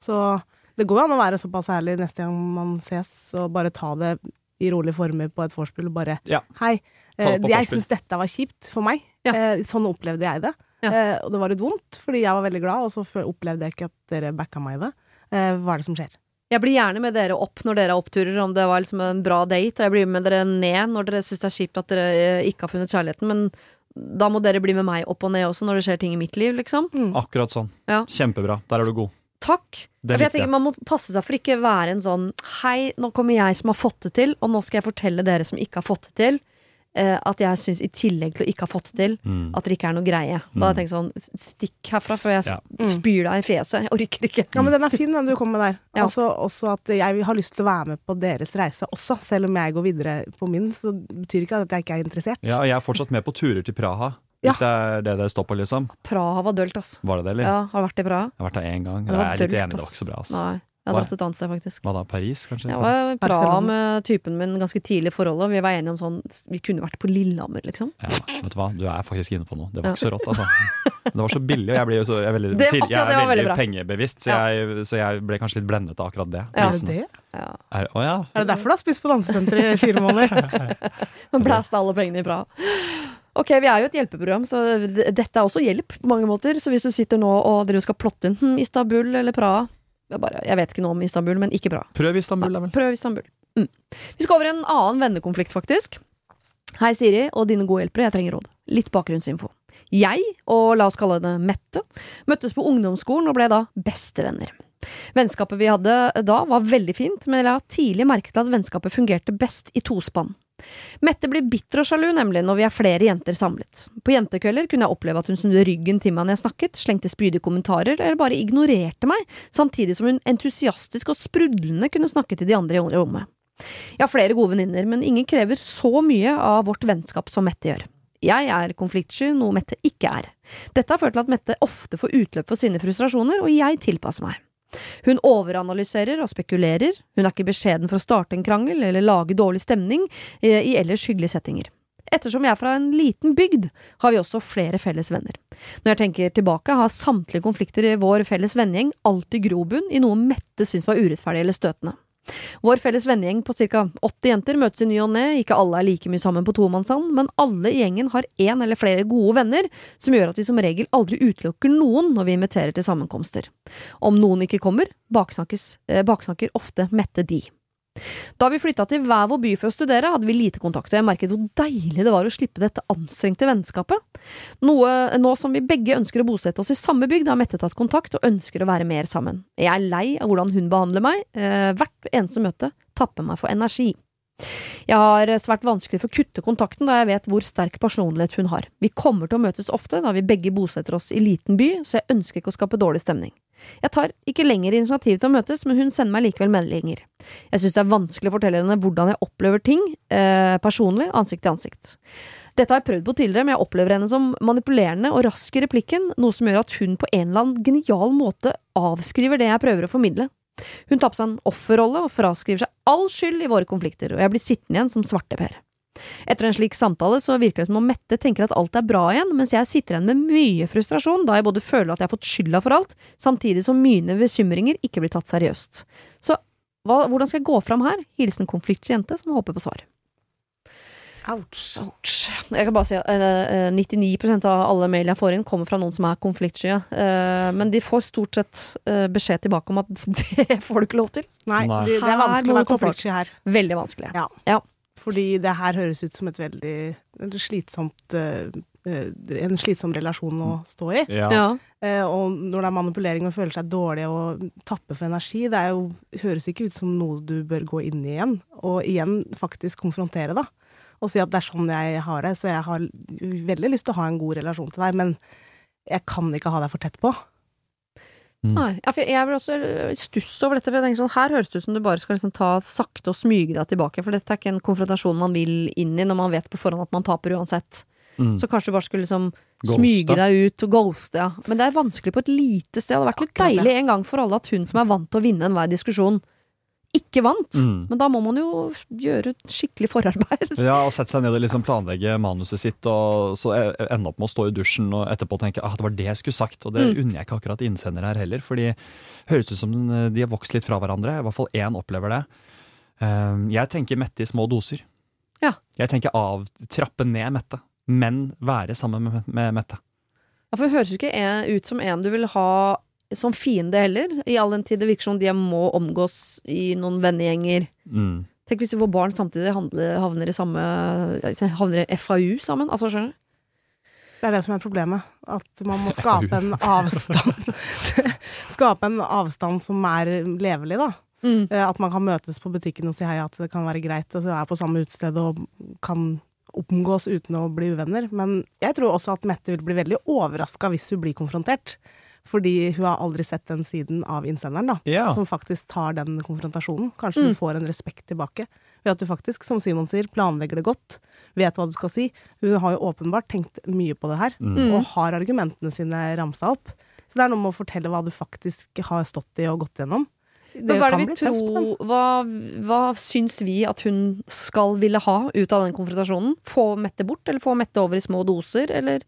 Så det går jo an å være såpass ærlig neste gang man ses, og bare ta det i rolige former på et vorspiel, og bare Ja. Hei, eh, jeg syns dette var kjipt for meg. Ja. Eh, Sånn opplevde jeg det. Ja. Eh, Og det var litt vondt, fordi jeg var veldig glad, og så opplevde jeg ikke at dere backa meg i det. Eh, Hva er det som skjer? Jeg blir gjerne med dere opp når dere har oppturer, om det var liksom en bra date, og jeg blir med dere ned når dere syns det er kjipt at dere eh, ikke har funnet kjærligheten, men da må dere bli med meg opp og ned også når det skjer ting i mitt liv, liksom. Akkurat sånn. Ja. Kjempebra. Der er du god. Takk. Det jeg tenker Man må passe seg for ikke være en sånn Hei, nå kommer jeg som har fått det til, og nå skal jeg fortelle dere som ikke har fått det til, at jeg syns i tillegg til å ikke ha fått det til, Mm. at det ikke er noe greie. Da har jeg tenkt sånn Stikk herfra før jeg Ja. spyr deg i fjeset. Jeg orker ikke. Ja, men den er fin, den du kom med der. Ja. Også, også at jeg har lyst til å være med på deres reise også, selv om jeg går videre på min, så betyr ikke at jeg ikke er interessert. Ja, og jeg er fortsatt med på turer til Praha. Hvis det er det det står på, liksom. Praha var dølt, ass. Var det det, eller? Ja, har du vært i Praha? Jeg har vært der én gang. Det Jeg er litt dølt, enig, det var ikke så bra. ass. Nei. Jeg hadde hatt et annet sted, faktisk. Hva da, Paris, kanskje? Jeg liksom? var bra med typen min ganske tidlig i forholdet. Vi var enige om sånn Vi kunne vært på Lillehammer, liksom. Ja, vet du hva, du er faktisk inne på noe. Det var ikke så rått, altså. Det var så billig, og jeg, jo så, jeg, er veldig, Det- til, jeg er var veldig veldig bra. pengebevisst, så, jeg, så jeg ble kanskje litt blendet av akkurat det. Ja. Er det? Ja. Er, å ja. Er det derfor du har spist på dansesenteret i fire måneder? Man blæste alle pengene i Praha. Ok, vi er jo et hjelpeprogram, så dette er også hjelp på mange måter. Så hvis du sitter nå og dere skal plotte inn hm, Istanbul eller Praha jeg, bare, jeg vet ikke noe om Istanbul, men ikke bra. Prøv Istanbul, da vel. Prøv Istanbul. Mm. Vi skal over i en annen vennekonflikt, faktisk. Hei, Siri og dine gode hjelpere, jeg trenger råd. Litt bakgrunnsinfo. Jeg, og la oss kalle det Mette, møttes på ungdomsskolen og ble da bestevenner. Vennskapet vi hadde da var veldig fint, men jeg la tidlig merke til at vennskapet fungerte best i tospann. Mette blir bitter og sjalu, nemlig, når vi er flere jenter samlet. På jentekvelder kunne jeg oppleve at hun snudde ryggen til meg når jeg snakket, slengte spydige kommentarer eller bare ignorerte meg, samtidig som hun entusiastisk og sprudlende kunne snakke til de andre i rommet. Jeg har flere gode venninner, men ingen krever så mye av vårt vennskap som Mette gjør. Jeg er konfliktsky, noe Mette ikke er. Dette har ført til at Mette ofte får utløp for sine frustrasjoner, og jeg tilpasser meg. Hun overanalyserer og spekulerer, hun er ikke beskjeden for å starte en krangel eller lage dårlig stemning eh, i ellers hyggelige settinger. Ettersom jeg er fra en liten bygd, har vi også flere felles venner. Når jeg tenker tilbake, har samtlige konflikter i vår felles vennegjeng alltid grobunn i noe Mette syns var urettferdig eller støtende. Vår felles vennegjeng på ca. 80 jenter møtes i ny og ne, ikke alle er like mye sammen på tomannshånd, men alle i gjengen har én eller flere gode venner, som gjør at vi som regel aldri utelukker noen når vi inviterer til sammenkomster. Om noen ikke kommer, baksnakkes, eh, baksnakker ofte Mette de. Da vi flytta til hver vår by for å studere, hadde vi lite kontakt, og jeg merket hvor deilig det var å slippe dette anstrengte vennskapet. Noe, nå som vi begge ønsker å bosette oss i samme bygd, har Mette tatt kontakt og ønsker å være mer sammen. Jeg er lei av hvordan hun behandler meg, eh, hvert eneste møte tapper meg for energi. Jeg har svært vanskelig for å kutte kontakten da jeg vet hvor sterk personlighet hun har. Vi kommer til å møtes ofte da vi begge bosetter oss i liten by, så jeg ønsker ikke å skape dårlig stemning. Jeg tar ikke lenger initiativ til å møtes, men hun sender meg likevel meldinger. Jeg synes det er vanskelig å fortelle henne hvordan jeg opplever ting, eh, personlig, ansikt til ansikt. Dette har jeg prøvd på tidligere, men jeg opplever henne som manipulerende og rask i replikken, noe som gjør at hun på en eller annen genial måte avskriver det jeg prøver å formidle. Hun tar på seg en offerrolle og fraskriver seg all skyld i våre konflikter, og jeg blir sittende igjen som svarteper. Etter en slik samtale så virker det som om Mette tenker at alt er bra igjen, mens jeg sitter igjen med mye frustrasjon, da jeg både føler at jeg har fått skylda for alt, samtidig som mine bekymringer ikke blir tatt seriøst. Så hva, hvordan skal jeg gå fram her? Hilsen konfliktjente som håper på svar. Ouch. Ouch. Jeg kan bare si at eh, eh, 99% av alle mail jeg får inn, kommer fra noen som er konfliktsky. eh, men de får stort sett beskjed tilbake om at det får du ikke lov til. Nei, Nei. det, det er vanskelig å være konfliktsky her. Veldig vanskelig. Ja. Ja. Fordi det her høres ut som et veldig slitsomt En slitsom relasjon å stå i. Ja. Ja. Eh, og når det er manipulering og føler seg dårlig og tapper for energi, det er jo, høres ikke ut som noe du bør gå inn i igjen. Og igjen faktisk konfrontere, da. Og si at det er sånn jeg har det. Så jeg har veldig lyst til å ha en god relasjon til deg, men jeg kan ikke ha deg for tett på. Nei, ja, jeg blir også stusse stuss over dette. For jeg tenker sånn, Her høres det ut som du bare skal liksom ta sakte og smyge deg tilbake. For dette er ikke en konfrontasjon man vil inn i når man vet på forhånd at man taper uansett. Mm. Så kanskje du bare skulle liksom Ghoste. smyge deg ut og ghoste. Ja. Men det er vanskelig på et lite sted. Det hadde vært litt Akkurat deilig en gang for alle at hun som er vant til å vinne enhver diskusjon, ikke vant. Mm. Men da må man jo gjøre et skikkelig forarbeid. Ja, og sette seg ned og liksom planlegge manuset sitt, og så e- ende opp med å stå i dusjen og etterpå tenke at ah, det var det jeg skulle sagt. Og det Mm. unner jeg ikke akkurat innsender her heller, for det høres ut som de har vokst litt fra hverandre. I hvert fall én opplever det. Eh, Jeg tenker Mette i små doser. Ja. Jeg tenker av, trappe ned Mette, men være sammen med, med Mette. Ja, for det høres ikke ut som en du vil ha som fiende heller, i all den tid det virker som de må omgås i noen vennegjenger. Mm. Tenk hvis de får barn samtidig handler, havner i samme Havner i FAU sammen. Altså, skjønner du? Det er det som er problemet. At man må skape en avstand Skape en avstand som er levelig, da. Mm. Eh, At man kan møtes på butikken og si hei, at det kan være greit, og så er på samme utested og kan omgås uten å bli uvenner. Men jeg tror også at Mette vil bli veldig overraska hvis hun blir konfrontert. Fordi hun har aldri sett den siden av innsenderen, da. Ja. Som faktisk tar den konfrontasjonen. Kanskje Mm. du får en respekt tilbake. Ved at du faktisk, som Simon sier, planlegger det godt. Vet hva du skal si. Hun har jo åpenbart tenkt mye på det her. Mm. Og har argumentene sine ramsa opp. Så det er noe med å fortelle hva du faktisk har stått i og gått gjennom. Det hva det kan vi bli tror tøft, hva, hva syns vi at hun skal ville ha ut av den konfrontasjonen? Få Mette bort, eller få Mette over i små doser, eller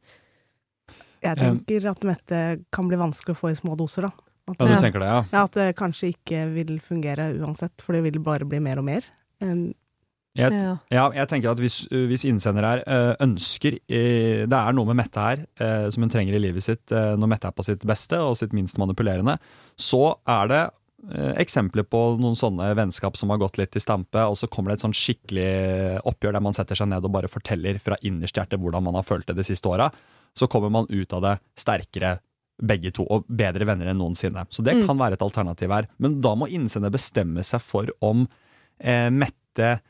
Jeg tenker at Mette kan bli vanskelig å få i små doser, da. At, Ja, du tenker det, ja. ja, at det kanskje ikke vil fungere uansett, for det vil bare bli mer og mer. Um, Jeg, ja. ja, jeg tenker at hvis, hvis innsender her eh, ønsker eh, Det er noe med Mette her eh, som hun trenger i livet sitt når Mette er på sitt beste og sitt minst manipulerende, så er det eksempler på noen sånne vennskap som har gått litt i stampe, og så kommer det et sånn skikkelig oppgjør der man setter seg ned og bare forteller fra innerst hjerte hvordan man har følt det de siste åra. Så kommer man ut av det sterkere begge to, og bedre venner enn noensinne. Så det Mm. kan være et alternativ her. Men da må innsender bestemme seg for om eh, Mette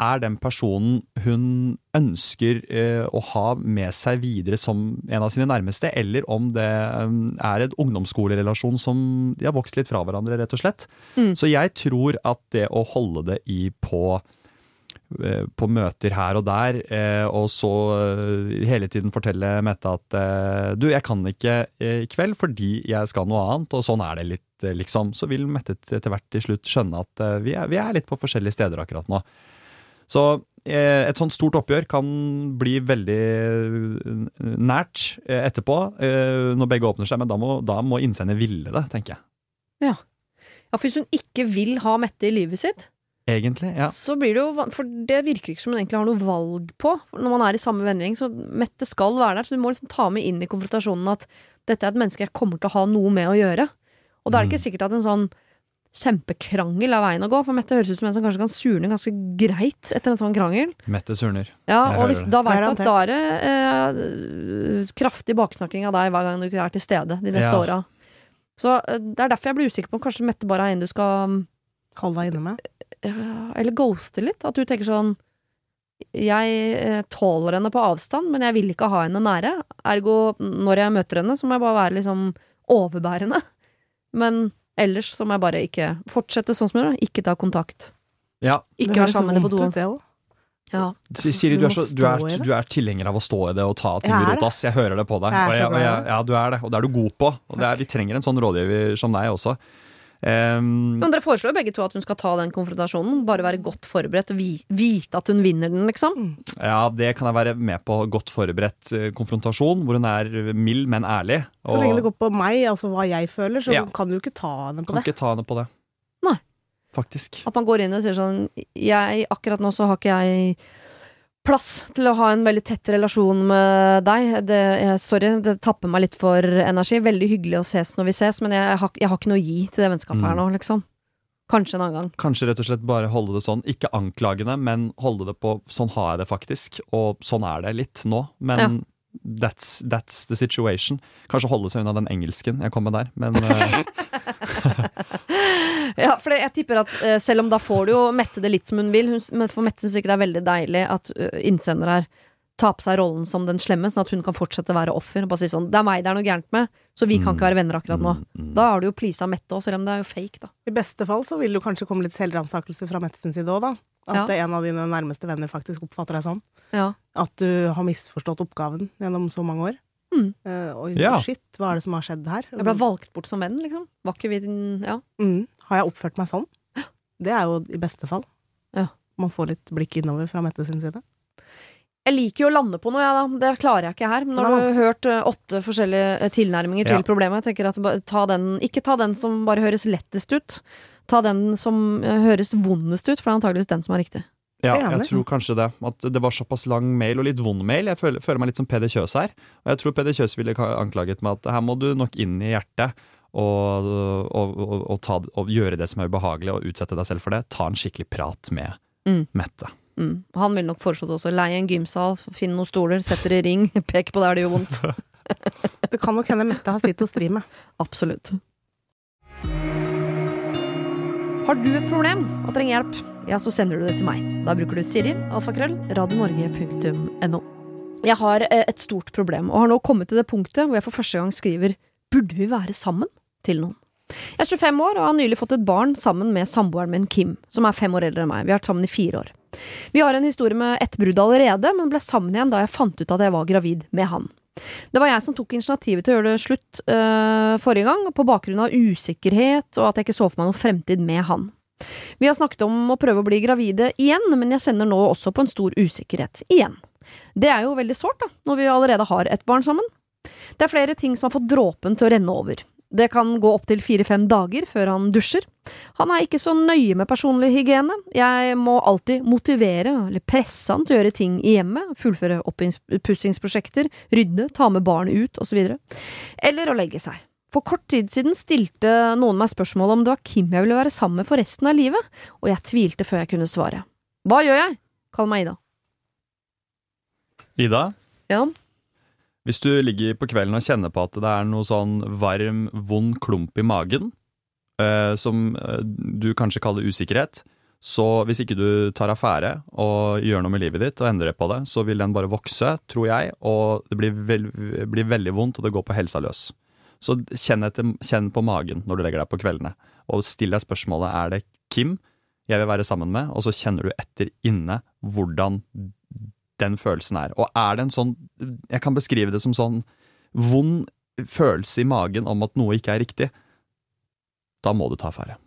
er den personen hun ønsker eh, å ha med seg videre som en av sine nærmeste, eller om det eh, er en ungdomsskolerelasjon som de har vokst litt fra hverandre, rett og slett. Mm. Så jeg tror at det å holde det i på på møter her og der, eh, og så eh, hele tiden fortelle Mette at eh, du, jeg kan ikke eh, i kveld fordi jeg skal noe annet, og sånn er det litt, eh, liksom. Så vil Mette etter hvert til slutt skjønne at eh, vi er, vi er litt på forskjellige steder akkurat nå. Så eh, et sånt stort oppgjør kan bli veldig eh, nært eh, etterpå, eh, når begge åpner seg, men da må, da må innsender ville det, tenker jeg. ja, for hvis hun ikke vil ha Mette i livet sitt, Egentlig, ja. så blir det jo For det virker ikke som hun egentlig har noe valg på når man er i samme vennegjeng. Så Mette skal være der, så du må liksom ta med inn i konfrontasjonen at dette er et menneske jeg kommer til å ha noe med å gjøre. Og da er det ikke Mm. sikkert at en sånn kjempekrangel er veien å gå, for Mette høres ut som en som kanskje kan surne ganske greit etter en sånn krangel. Mette surner. Ja, Jeg og hvis, da veit du at da er det eh, kraftig baksnakking av deg hver gang du ikke er til stede de neste Ja. åra. Så eh, det er derfor jeg blir usikker på om kanskje Mette bare er en du skal Holde deg inne med. Eller ghoste litt. At du tenker sånn Jeg eh, tåler henne på avstand, men jeg vil ikke ha henne nære. Ergo, når jeg møter henne, så må jeg bare være liksom overbærende. Men ellers så må jeg bare ikke fortsette sånn som jeg gjør. Ikke ta kontakt. Ja, Ikke være sammen med henne på doen. Ja. Siri, du Du er, så, du, er, du er tilhenger av å stå i det og ta ting i med rot, ass. Jeg hører det på deg. Og jeg, og jeg, ja, du er det, og det er du god på. Og det er, vi trenger en sånn rådgiver som deg også. Ehm, Men dere foreslår jo begge to at hun skal ta den konfrontasjonen. Bare være godt forberedt og vite at hun vinner den, liksom. ja, det kan jeg være med på. Godt forberedt eh, konfrontasjon, hvor hun er mild, men ærlig. Så lenge det går på meg, altså hva jeg føler, så Ja. kan du ikke ta henne på kan det. ikke ta henne på det. Nei. Faktisk. At man går inn og sier sånn jeg, Akkurat nå så har ikke jeg plass til å ha en veldig tett relasjon med deg. Det, jeg, sorry, det tapper meg litt for energi. Veldig hyggelig å ses når vi ses, men jeg, har, jeg har ikke noe å gi til det vennskapet her Mm. nå, liksom. Kanskje en annen gang. Kanskje rett og slett bare holde det sånn. Ikke anklagende, men holde det på sånn har jeg det faktisk. Og sånn er det litt nå. Men that's, that's the situation. Kanskje holde seg unna den engelsken jeg kom med der, men uh... Ja, for jeg tipper at uh, selv om da får du jo Mette det litt som hun vil, hun, for Mette syns sikkert det er veldig deilig at uh, innsender her tar på seg rollen som den slemme, sånn at hun kan fortsette å være offer. Og bare si sånn 'Det er meg det er noe gærent med, så vi kan Mm. ikke være venner akkurat nå'. mm, mm. Da har du jo pleasa Mette òg, selv om det er jo fake, da. I beste fall så vil det kanskje komme litt selvransakelse fra Mette sin side òg, da. At en av dine nærmeste venner faktisk oppfatter deg sånn. Ja. At du har misforstått oppgaven gjennom så mange år. Mm. Uh, og Ja. shit, hva er det som har skjedd her? Jeg ble valgt bort som venn, liksom. Var ikke vi din Ja. Mm. Har jeg oppført meg sånn? Det er jo i beste fall. Ja. Man får litt blikk innover fra Mette sin side. Jeg liker jo å lande på noe, jeg, da. Det klarer jeg ikke her. Men når du har hørt eh, åtte forskjellige eh, tilnærminger til Ja. problemet, jeg tenker at ta den, ikke ta den som bare høres lettest ut. Ta den som eh, høres vondest ut, for det er antageligvis den som er riktig. Ja, Jeg tror kanskje det. At det var såpass lang mail, og litt vond mail. Jeg føler, føler meg litt som Peder Kjøs her. Og jeg tror Peder Kjøs ville anklaget meg at her må du nok inn i hjertet. Og, og, og, og, ta, og gjøre det som er ubehagelig, og utsette deg selv for det. Ta en skikkelig prat med Mm. Mette. Mm. Han ville nok foreslått også leie en gymsal, finne noen stoler, sette det i ring, pek på der det gjør vondt. Det kan nok hende Mette har sitt å stri med. Absolutt. Har du et problem og trenger hjelp, ja, så sender du det til meg. Da bruker du Siri, alfakrøll, radionorge.no. Jeg har eh, et stort problem, og har nå kommet til det punktet hvor jeg for første gang skriver Burde vi være sammen? Til noen. Jeg er 25 år og har nylig fått et barn sammen med samboeren min Kim, som er fem år eldre enn meg. Vi har vært sammen i fire år. Vi har en historie med ett brudd allerede, men ble sammen igjen da jeg fant ut at jeg var gravid med han. Det var jeg som tok initiativet til å gjøre det slutt øh, forrige gang, på bakgrunn av usikkerhet og at jeg ikke så for meg noen fremtid med han. Vi har snakket om å prøve å bli gravide igjen, men jeg kjenner nå også på en stor usikkerhet igjen. Det er jo veldig sårt, da, når vi allerede har et barn sammen. Det er flere ting som har fått dråpen til å renne over. Det kan gå opptil fire–fem dager før han dusjer. Han er ikke så nøye med personlig hygiene. Jeg må alltid motivere eller presse han til å gjøre ting i hjemmet, fullføre oppussingsprosjekter, rydde, ta med barn ut, osv. Eller å legge seg. For kort tid siden stilte noen meg spørsmål om det var Kim jeg ville være sammen med for resten av livet, og jeg tvilte før jeg kunne svare. Hva gjør jeg? Kall meg Ida. Ida, Ja, hvis du ligger på kvelden og kjenner på at det er noe sånn varm, vond klump i magen, eh, som eh, du kanskje kaller usikkerhet, så hvis ikke du tar affære og gjør noe med livet ditt og endrer på det, så vil den bare vokse, tror jeg, og det blir, veld, blir veldig vondt, og det går på helsa løs. Så kjenn, etter, kjenn på magen når du legger deg på kveldene, og still deg spørsmålet er det Kim jeg vil være sammen med, og så kjenner du etter inne hvordan den følelsen er. Og er det en sånn Jeg kan beskrive det som sånn vond følelse i magen om at noe ikke er riktig. Da må du ta affære.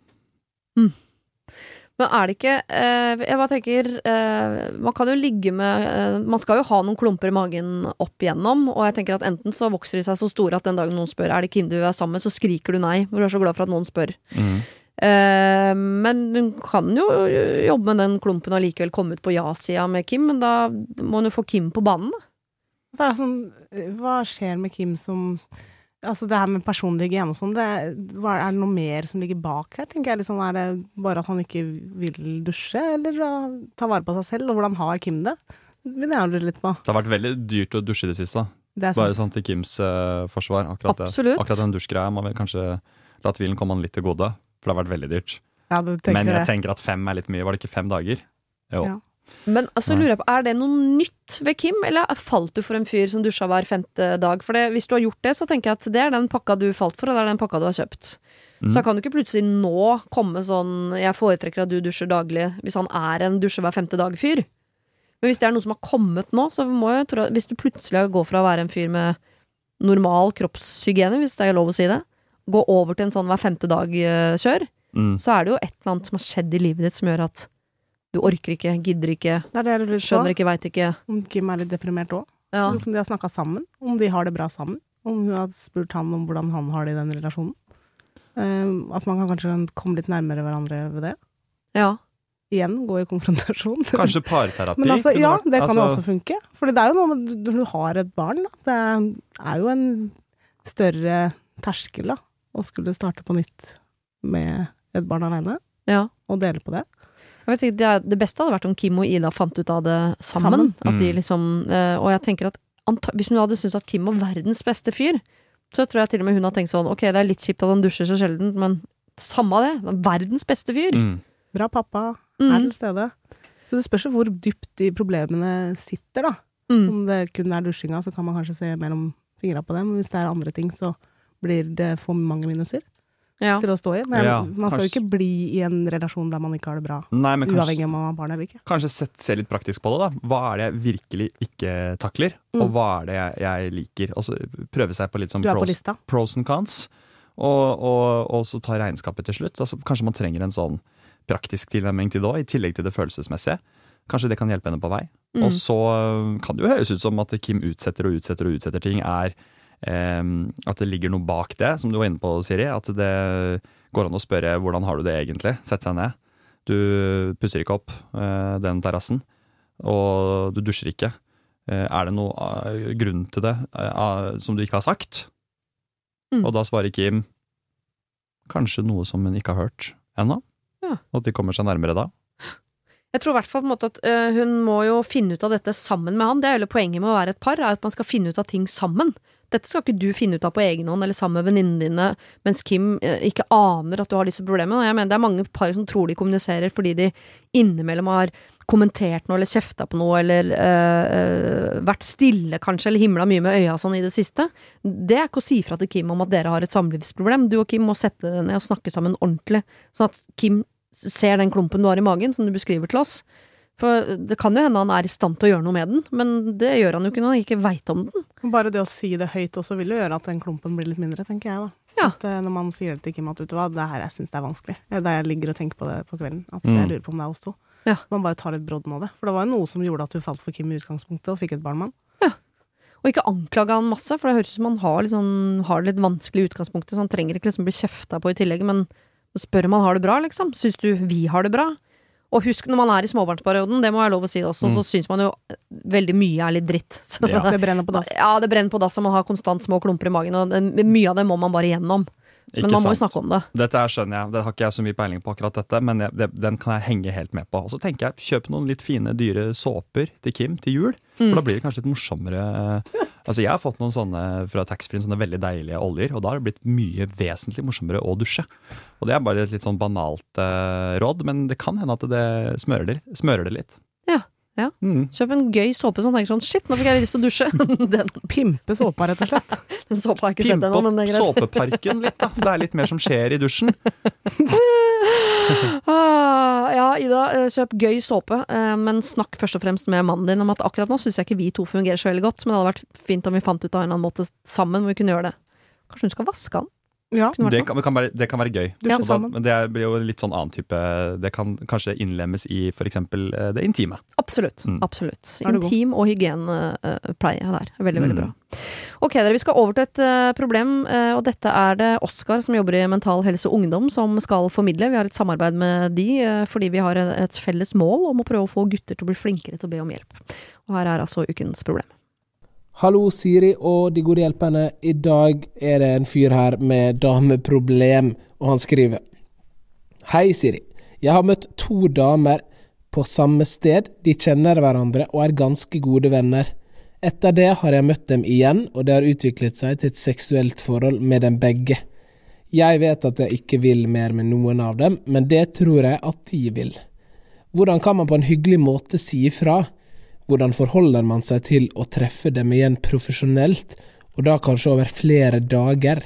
Men er det ikke eh, Jeg bare tenker eh, Man kan jo ligge med eh, Man skal jo ha noen klumper i magen opp igjennom, og jeg tenker at enten så vokser de seg så store at den dagen noen spør er det Kim du er sammen med, så skriker du nei, for du er så glad for at noen spør. Eh, men hun kan jo jobbe med den klumpen og likevel komme ut på ja-sida med Kim, men da må hun jo få Kim på banen, da. Det er sånn, hva skjer med Kim som Altså det her med personlig hygiene og sånn, det, er det noe mer som ligger bak her, tenker jeg. Liksom, er det bare at han ikke vil dusje, eller ta vare på seg selv? Og hvordan har Kim det? Det vil jeg lure litt på. Det har vært veldig dyrt å dusje i det siste. Det er Bare sånn til Kims uh, forsvar. Akkurat, det. Akkurat den dusjgreia må vi kanskje la tvilen komme han litt til gode, for det har vært veldig dyrt. Ja, Men jeg det. tenker at fem er litt mye. Var det ikke fem dager? Jo. Ja. Men altså, lurer jeg på, er det noe nytt ved Kim, eller falt du for en fyr som dusja hver femte dag? For det, hvis du har gjort det, så tenker jeg at det er den pakka du falt for, og det er den pakka du har kjøpt. Mm. Så kan du ikke plutselig nå komme sånn 'jeg foretrekker at du dusjer daglig', hvis han er en dusje hver femte dag-fyr. Men hvis det er noe som har kommet nå, så må jeg tro Hvis du plutselig går fra å være en fyr med normal kroppshygiene, hvis det er lov å si det, gå over til en sånn hver femte dag-kjør, Mm. så er det jo et eller annet som har skjedd i livet ditt som gjør at du orker ikke, gidder ikke, Det er det skjønner ikke, veit ikke. Om Kim er litt deprimert òg. Ja. Om de har snakka sammen. Om de har det bra sammen. Om hun har spurt han om hvordan han har det i den relasjonen. Eh, at man kan kanskje komme litt nærmere hverandre ved det. ja. Igjen gå i konfrontasjon. Kanskje parterapi? Men altså, ja, det kan jo altså, også funke. For det er jo noe med når du har et barn, da. Det er- er jo en større terskel, da. Å skulle starte på nytt med et barn alene, ja. og dele på det. Jeg vet ikke, det, er, det beste hadde vært om Kim og Ida fant ut av det sammen. Sammen. At de Mm. liksom, eh, og jeg tenker at anta, hvis hun hadde syntes at Kim var verdens beste fyr, så tror jeg til og med hun har tenkt sånn ok, det er litt kjipt at han dusjer så sjelden, men samme det. er Verdens beste fyr. Mm. Bra pappa, Mm. er til stede. Så det spørs jo hvor dypt de problemene sitter, da. Mm. Om det kun er dusjinga, så kan man kanskje se mellom fingra på det. Men hvis det er andre ting, så blir det for mange minuser Ja. til å stå i. Men Ja, man skal jo ikke bli i en relasjon der man ikke har det bra. Nei, kanskje, Uavhengig om man har barn eller ikke. kanskje sett, se litt praktisk på det, da. Hva er det jeg virkelig ikke takler, og Mm. hva er det jeg, jeg liker? Og så prøve seg på litt sånn pros, lista. pros and cons, og, og, og så ta regnskapet til slutt. Altså, kanskje man trenger en sånn praktisk tilnærming til det òg, i tillegg til det følelsesmessige. Kanskje det kan hjelpe henne på vei. Mm. Og så kan det jo høres ut som at Kim utsetter og utsetter og utsetter ting, er at det ligger noe bak det, som du var inne på, Siri. At det går an å spørre hvordan har du det egentlig? Sette seg ned. Du pusser ikke opp eh, den terrassen, og du dusjer ikke. Eh, er det noen eh, grunn til det som du ikke har sagt? Mm. Og da svarer Kim kanskje noe som hun ikke har hørt ennå. Ja. At de kommer seg nærmere da. Jeg tror i hvert fall at hun må jo finne ut av dette sammen med han. Det er jo hele poenget med å være et par, er at man skal finne ut av ting sammen. Dette skal ikke du finne ut av på egen hånd eller sammen med venninnene dine, mens Kim øh, ikke aner at du har disse problemene. Og jeg mener det er mange par som tror de kommuniserer fordi de innimellom har kommentert noe eller kjefta på noe eller øh, vært stille kanskje, eller himla mye med øya sånn i det siste, det er ikke å si fra til Kim om at dere har et samlivsproblem. Du og Kim må sette dere ned og snakke sammen ordentlig, sånn at Kim ser den klumpen du har i magen, som du beskriver til oss. For det kan jo hende han er i stand til å gjøre noe med den, men det gjør han jo ikke når han ikke veit om den. Bare det å si det høyt også vil jo gjøre at den klumpen blir litt mindre, tenker jeg da. Ja. At eh, når man sier det til Kim at vet du hva, det her jeg syns det er vanskelig, Det da jeg ligger og tenker på det på kvelden, at Mm. jeg lurer på om det er oss to. Ja. Man bare tar litt brodden av det. For det var jo noe som gjorde at du falt for Kim i utgangspunktet og fikk et barn med han. Og ikke anklage han masse, for det høres ut som han har, litt sånn- har det litt vanskelig i utgangspunktet, så han trenger ikke liksom bli kjefta på i tillegg, men spør om han har det bra, liksom. Syns du vi har det bra? Og husk, når man er i småbarnsperioden, det må være lov å si også, Mm. så syns man jo veldig mye er litt dritt. Så Ja. Det brenner på dass. Ja, det brenner på dass, og man har konstant små klumper i magen, og det, mye av det må man bare gjennom. Ikke Men man må jo snakke om det. Dette her skjønner jeg, det har ikke jeg så mye peiling på akkurat dette, men jeg, det, den kan jeg henge helt med på. Og så tenker jeg, kjøp noen litt fine, dyre såper til Kim til jul, Mm. for da blir det kanskje litt morsommere. Altså Jeg har fått noen sånne fra taxfree, sånne veldig deilige oljer, og da har det blitt mye vesentlig morsommere å dusje. Og det er bare et litt sånn banalt uh, råd, men det kan hende at det smører det, smører det litt. Ja. Mm. Kjøp en gøy såpe som tenker sånn shit, nå fikk jeg lyst til å dusje. den, Pimpe såpa, rett og slett. den såpa har jeg ikke sett ennå, men det opp er greit. såpeparken litt, da. Så det er litt mer som skjer i dusjen. Ah, ja, Ida, eh, kjøp gøy såpe, eh, men snakk først og fremst med mannen din om at akkurat nå syns jeg ikke vi to fungerer så veldig godt, men det hadde vært fint om vi fant ut av en eller annen måte sammen hvor vi kunne gjøre det. Kanskje hun skal vaske han? Ja, Det kan, det kan, være, det kan være gøy. da, men det blir jo litt sånn annen type Det kan kanskje innlemmes i f.eks. det intime. Absolutt. Mm. absolutt. God? Intim- og hygienepleie der. Veldig, veldig Mm. bra. Ok, dere, vi skal over til et eh, problem, eh, og dette er det Oskar som jobber i Mental Helse og Ungdom som skal formidle. Vi har et samarbeid med de eh, fordi vi har et felles mål om å prøve å få gutter til å bli flinkere til å be om hjelp. Og her er altså ukens problem. Hallo, Siri og de gode hjelperne. I dag er det en fyr her med dameproblem, og han skriver Hei, Siri. Jeg har møtt to damer på samme sted. De kjenner hverandre og er ganske gode venner. Etter det har jeg møtt dem igjen, og det har utviklet seg til et seksuelt forhold med dem begge. Jeg vet at jeg ikke vil mer med noen av dem, men det tror jeg at de vil. Hvordan kan man på en hyggelig måte si ifra? Hvordan forholder man seg til å treffe dem igjen profesjonelt, og da kanskje over flere dager?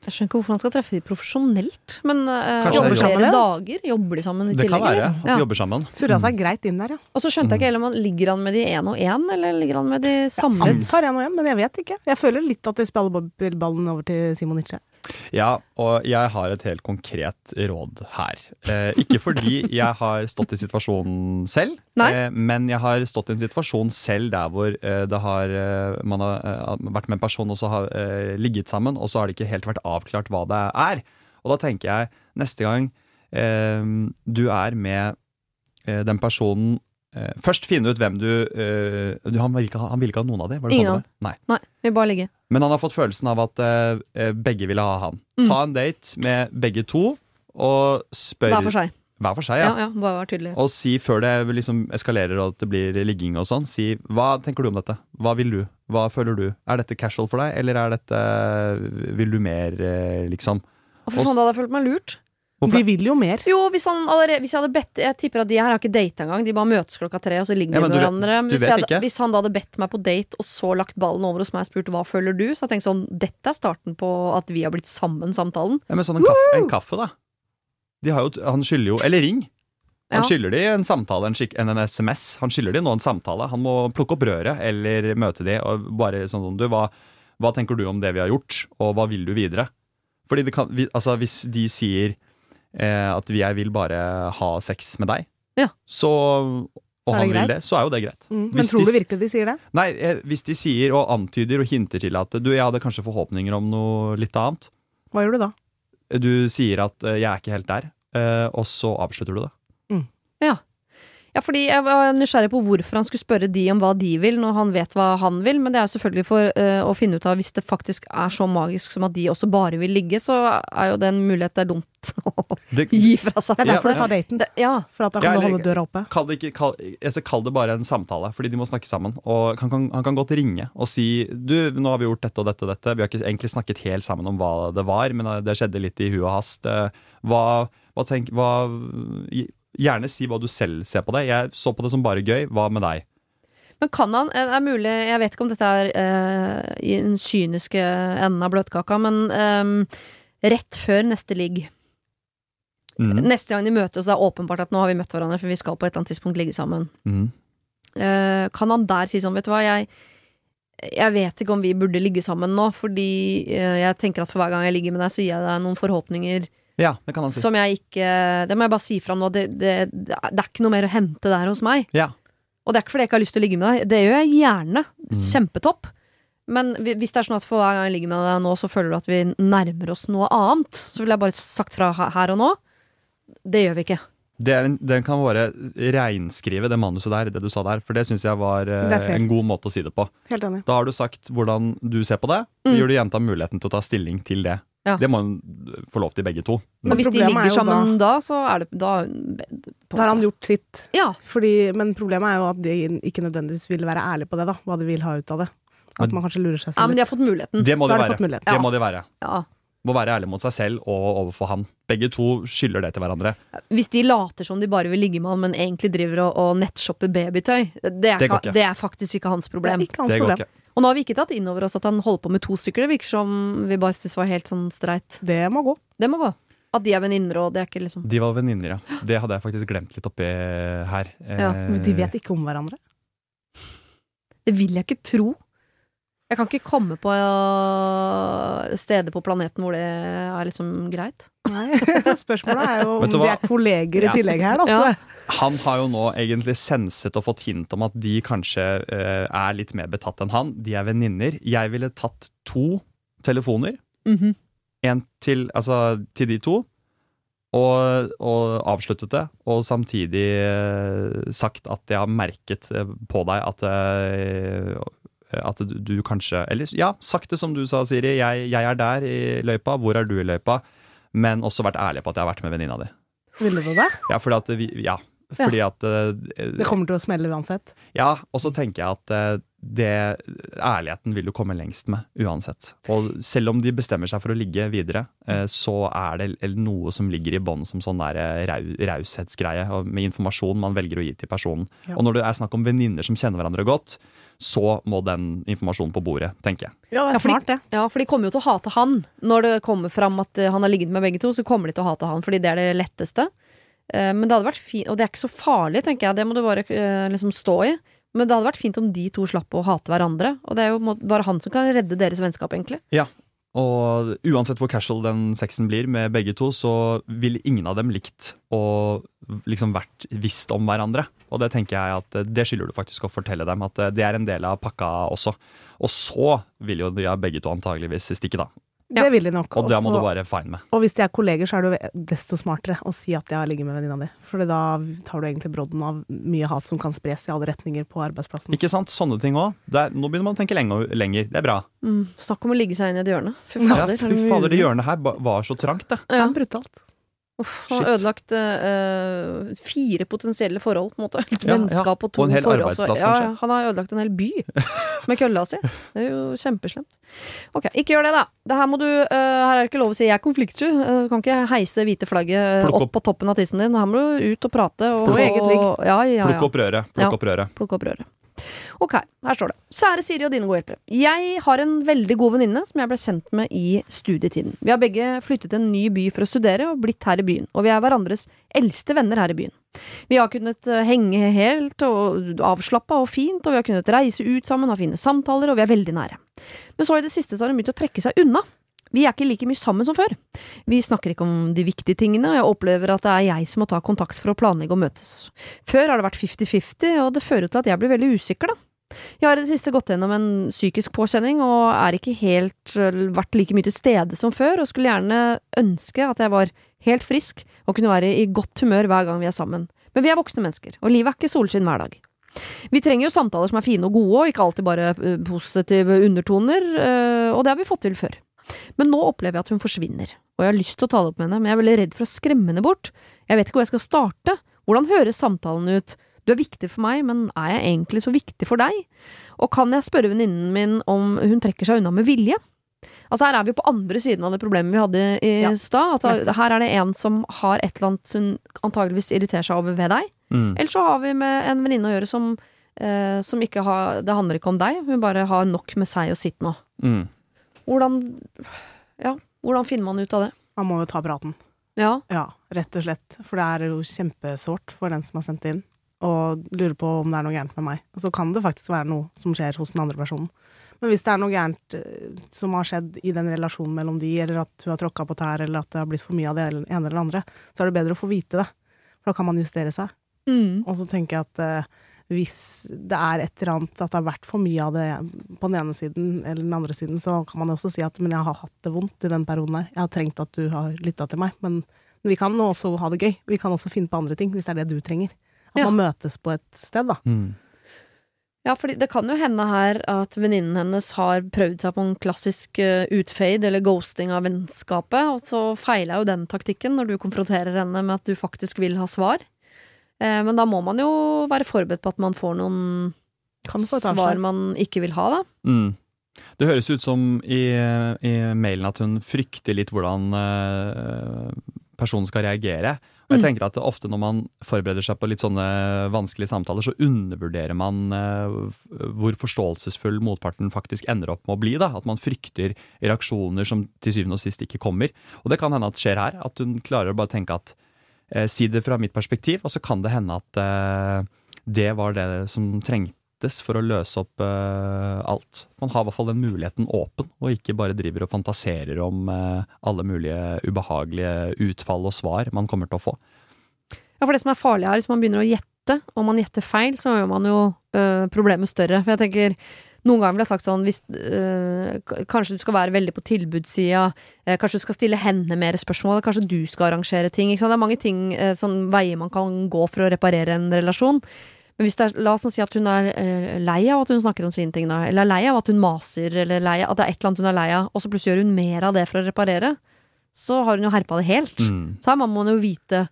Jeg skjønner ikke hvorfor han skal treffe de profesjonelt, men uh, jobber er jobb. dager? Jobber de sammen i Det kan være eller? at de Ja. jobber sammen. Surra seg greit inn der, ja. Og så skjønte jeg ikke heller om han ligger han med de én og én, eller ligger han med de samlet? Antar én og én, men jeg vet ikke. Jeg føler litt at de spiller ballen over til Simon Nietzsche. Ja, og jeg har et helt konkret råd her. Eh, ikke fordi jeg har stått i situasjonen selv, eh, men jeg har stått i en situasjon selv der hvor eh, det har, eh, man har eh, vært med en person og så har eh, ligget sammen, og så har det ikke helt vært avklart hva det er. Og da tenker jeg neste gang du er med den personen eh, Først finne ut hvem du, eh, du han, vil ikke ha, han ville ikke ha noen av dem? Var det Ingen sånn det var? Nei. Nei, vi bare ligger. Men han har fått følelsen av at eh, eh, begge ville ha han. Mm. Ta en date med begge to, og spør Hver for seg. Hver for seg, Ja, ja. ja, bare vær tydelig. Og si før det liksom eskalerer og at det blir ligging og sånn, si hva tenker du om dette? Hva vil du? Hva føler du? Er dette casual for deg, eller er dette Vil du mer, eh, liksom? Og for faen, da hadde jeg følt meg lurt. Hvorfor De vil jo mer. Jo, hvis, han allerede, hvis jeg hadde bedt Jeg tipper at de her har ikke data engang. De bare møtes klokka tre, og så ligger de ja, med hverandre. Men hvis, jeg hadde, hvis han da hadde bedt meg på date, og så lagt ballen over hos meg og spurt hva føler du, så hadde jeg tenkt sånn Dette er starten på at vi har blitt sammen, samtalen. Ja, men sånn en kaffe, en kaffe da. De har jo, han skylder jo Eller ring. Han Ja. skylder de en samtale, en, en, en SMS. Han skylder de nå en samtale. Han må plukke opp røret eller møte de og bare sånn som du, hva, hva tenker du om det vi har gjort, og hva vil du videre? Fordi det kan, altså hvis de sier at jeg vil bare ha sex med deg, Ja. så, og han vil det, så er jo det greit. Mm. Men tror du virkelig de sier det? Nei, eh, hvis de sier og antyder og hinter til at du, jeg hadde kanskje forhåpninger om noe litt annet, Hva gjør du da? du sier at eh, jeg er ikke helt der, eh, og så avslutter du det. Ja, fordi jeg var nysgjerrig på hvorfor han skulle spørre de om hva de vil, når han vet hva han vil, men det er jo selvfølgelig for uh, å finne ut av hvis det faktisk er så magisk som at de også bare vil ligge, så er jo det en mulighet det er dumt å det gi fra seg. Det er derfor Ja, du tar daten. Det, ja. For at da Ja, kan du holde døra oppe. Kall det, ikke, kall, altså, kall det bare en samtale, fordi de må snakke sammen. Og han kan, han kan godt ringe og si Du, nå har vi gjort dette og dette og dette. Vi har ikke egentlig snakket helt sammen om hva det var, men det skjedde litt i huet og hast. Eh, Hva, hva tenk, hva, gjerne si hva du selv ser på det. Jeg så på det som bare gøy. Hva med deg? Men kan han, det er mulig, jeg vet ikke om dette er uh, i den kyniske enden av bløtkaka, men um, rett før neste ligg Mm. Neste gang de møtes, det er åpenbart at nå har vi møtt hverandre, for vi skal på et eller annet tidspunkt ligge sammen. Mm. Uh, kan han der si sånn, vet du hva, jeg, jeg vet ikke om vi burde ligge sammen nå, fordi eh, jeg tenker at for hver gang jeg ligger med deg, så gir jeg deg noen forhåpninger Ja, det kan han si. som jeg ikke Det må jeg bare si fra nå, det, det, det er ikke noe mer å hente der hos meg. Ja. Og det er ikke fordi jeg ikke har lyst til å ligge med deg, det gjør jeg gjerne. Mm. Kjempetopp. Men hvis det er sånn at for hver gang jeg ligger med deg nå, så føler du at vi nærmer oss noe annet, så vil jeg bare sagt fra her og nå. Det gjør vi ikke. Det er en, den kan bare reinskrive det manuset der, det du sa der. For det syns jeg var eh, en god måte å si det på. Helt enig. Da har du sagt hvordan du ser på det. Mm. Gir du jenta muligheten til å ta stilling til det. Ja. Det må hun få lov til begge to. Men hvis de er ligger sammen da, så er det da Da har han gjort sitt. Ja. Fordi, men problemet er jo at de ikke nødvendigvis vil være ærlige på det, da. Hva de vil ha ut av det. At Men- man kanskje lurer seg ja, selv men de har fått muligheten. Det må Da det de være. Det må de være. Ja. Må være ærlig mot seg selv og overfor han. Begge to skylder det til hverandre. Hvis de later som de bare vil ligge med han, men egentlig driver og, og nettshopper babytøy, det er, Det ikke. det er faktisk ikke hans Det problem. er ikke hans Det problem. ikke. Og nå har vi ikke tatt inn over oss at han holder på med to stykker. Det virker som vi bare syntes var helt sånn streit. Det må gå. Det må gå. At de er venninner, og det er ikke liksom De var venninner, ja. Det hadde jeg faktisk glemt litt oppi her. Ja, Men De vet ikke om hverandre. Det vil jeg ikke tro. Jeg kan ikke komme på øh, steder på planeten hvor det er liksom greit. Nei. Spørsmålet er jo om hva? er kolleger Ja. i tillegg her, altså. Ja. Han har jo nå egentlig senset og fått hint om at de kanskje uh, er litt mer betatt enn han. De er venninner. Jeg ville tatt to telefoner. Mhm. En til, altså, til de to. Og, og avsluttet det, og samtidig eh, sagt at jeg har merket eh, på deg at, eh, at du, du kanskje Eller ja, sagt det som du sa, Siri. Jeg, jeg er der i løypa. Hvor er du i løypa? Men også vært ærlig på at jeg har vært med venninna di. Ville du det? Ja, fordi at vi, ja, fordi at uh, Det kommer til å smelle uansett. Ja, og så tenker jeg at uh, det, ærligheten vil du komme lengst med uansett. Og selv om de bestemmer seg for å ligge videre, uh, så er det noe som ligger i bånn som sånn der eh, rau, raushetsgreie, med informasjon man velger å gi til personen. Ja. Og når det er snakk om venninner som kjenner hverandre godt, så må den informasjonen på bordet, tenker jeg. Ja, det er smart, det. Ja, for de kommer jo til å hate han. Når det kommer fram at eh, han har ligget med begge to, så kommer de til å hate han, fordi det er det letteste. Eh, Men det hadde vært fint, og det er ikke så farlig, tenker jeg, det må du bare eh, liksom stå i. Men det hadde vært fint om de to slapp å hate hverandre, og det er jo bare han som kan redde deres vennskap, egentlig. Ja, Og uansett hvor casual den sexen blir med begge to, så vil ingen av dem likt å liksom vært visst om hverandre. Og det tenker jeg at eh, det skylder du faktisk å fortelle dem, at eh, det er en del av pakka også. Og så vil jo de begge to antageligvis stikke, da. Ja. Det vil de nok. Og det må Også- du være fine med. Og hvis de er kolleger, så er det desto smartere å si at jeg har ligget med venninna di. For da tar du egentlig brodden av mye hat som kan spres i alle retninger på arbeidsplassen. Ikke sant? Sånne ting òg. Nå begynner man å tenke lenger. lenger. Det er bra. Mm, snakk om å ligge seg inn i et hjørne. Fy Ja, fy fader, det hjørnet her var så trangt, det. Det Ja. er brutalt. Uff, han har ødelagt uh, fire potensielle forhold, på en måte. Et Ja, vennskap og to Og forhold. arbeidsplass, ja, ja, han har ødelagt en hel by med kølla si. Det er jo kjempeslemt. Ok, ikke gjør det, da. Det her må du uh, Her er det ikke lov å si 'jeg er konfliktsky'. Uh, Du kan ikke heise hvite flagget opp opp. på toppen av tissen din. Her må du ut og prate. Og, eget ligg. Ja, ja, ja. Plukke opp røret. Ja. Plukk opp røret. Ok, her står det. Kjære Siri og dine gode hjelpere. Jeg har en veldig god venninne som jeg ble kjent med i studietiden. Vi har begge flyttet til en ny by for å studere og blitt her i byen, og vi er hverandres eldste venner her i byen. Vi har kunnet eh, henge helt og avslappa og fint, og vi har kunnet reise ut sammen, ha fine samtaler, og vi er veldig nære. Men så i det siste så har hun begynt å trekke seg unna. Vi er ikke like mye sammen som før. Vi snakker ikke om de viktige tingene, og jeg opplever at det er jeg som må ta kontakt for å planlegge og møtes. Før har det vært 50-50, og det fører til at jeg blir veldig usikker, da. Jeg har i det siste gått gjennom en psykisk påkjenning, og er ikke helt vært like mye til stede som før, og skulle gjerne ønske at jeg var helt frisk og kunne være i godt humør hver gang vi er sammen. Men vi er voksne mennesker, og livet er ikke solskinn hver dag. Vi trenger jo samtaler som er fine og gode, og ikke alltid bare øh, positive undertoner, øh, og det har vi fått til før. Men nå opplever jeg at hun forsvinner, og jeg har lyst til å tale opp med henne, men jeg er veldig redd for å skremme henne bort. Jeg vet ikke hvor jeg skal starte. Hvordan høres samtalen ut? Du er viktig for meg, men er jeg egentlig så viktig for deg? Og kan jeg spørre venninnen min om hun trekker seg unna med vilje? Altså Her er vi på andre siden av det problemet vi hadde i Ja. stad. At Her er det en som har et eller annet hun antageligvis irriterer seg over ved deg. Mm. Eller så har vi med en venninne å gjøre som, eh, som ikke har Det handler ikke om deg, hun bare har nok med seg og sitt nå. Mm. Hvordan Ja, hvordan finner man ut av det? Man må jo ta praten. Ja. Ja, rett og slett. For det er jo kjempesårt for den som har sendt det inn, og lurer på om det er noe gærent med meg. Og så kan det faktisk være noe som skjer hos den andre personen. Men hvis det er noe gærent eh, som har skjedd i den relasjonen mellom de, eller at hun har tråkka på tær, eller at det har blitt for mye av det ene eller andre, så er det bedre å få vite det. For da kan man justere seg. Mm. Og så tenker jeg at eh, hvis det er et eller annet, at det har vært for mye av det på den ene siden eller den andre siden, så kan man jo også si at men jeg har hatt det vondt i den perioden her. Jeg har trengt at du har lytta til meg, men vi kan også ha det gøy. Vi kan også finne på andre ting, hvis det er det du trenger. At Ja. man møtes på et sted, da. Mm. Ja, for det kan jo hende her at venninnen hennes har prøvd seg på en klassisk eh, utfade eller ghosting av vennskapet, og så feiler jo den taktikken når du konfronterer henne med at du faktisk vil ha svar. Eh, men da må man jo være forberedt på at man får noen Kan få svar man ikke vil ha, da. Mm. Det høres ut som i, i mailen at hun frykter litt hvordan eh, personen skal reagere. Og jeg Mm. tenker at ofte når man forbereder seg på litt sånne vanskelige samtaler, så undervurderer man eh, hvor forståelsesfull motparten faktisk ender opp med å bli. Da. At man frykter reaksjoner som til syvende og sist ikke kommer. Og det kan hende at skjer her. At hun klarer å bare tenke at si det fra mitt perspektiv, og så kan det hende at eh, det var det som trengtes for å løse opp eh, alt. Man har i hvert fall den muligheten åpen, og ikke bare driver og fantaserer om eh, alle mulige ubehagelige utfall og svar man kommer til å få. Ja, for det som er farlig her, hvis man begynner å gjette, og man gjetter feil, så gjør man jo øh, problemet større. For jeg tenker, noen ganger ville jeg sagt sånn, hvis øh, kanskje du skal være veldig på tilbudssida, Øh, kanskje du skal stille henne mer spørsmål, kanskje du skal arrangere ting. Det er mange ting, øh, sånn veier man kan gå for å reparere en relasjon. Men hvis det er, la oss si at hun er lei av at hun snakker om sine ting, da, eller er lei av at hun maser, eller lei av at det er et eller annet hun er lei av, og så plutselig gjør hun mer av det for å reparere, så har hun jo herpa det helt. Mm. Så her må man jo vite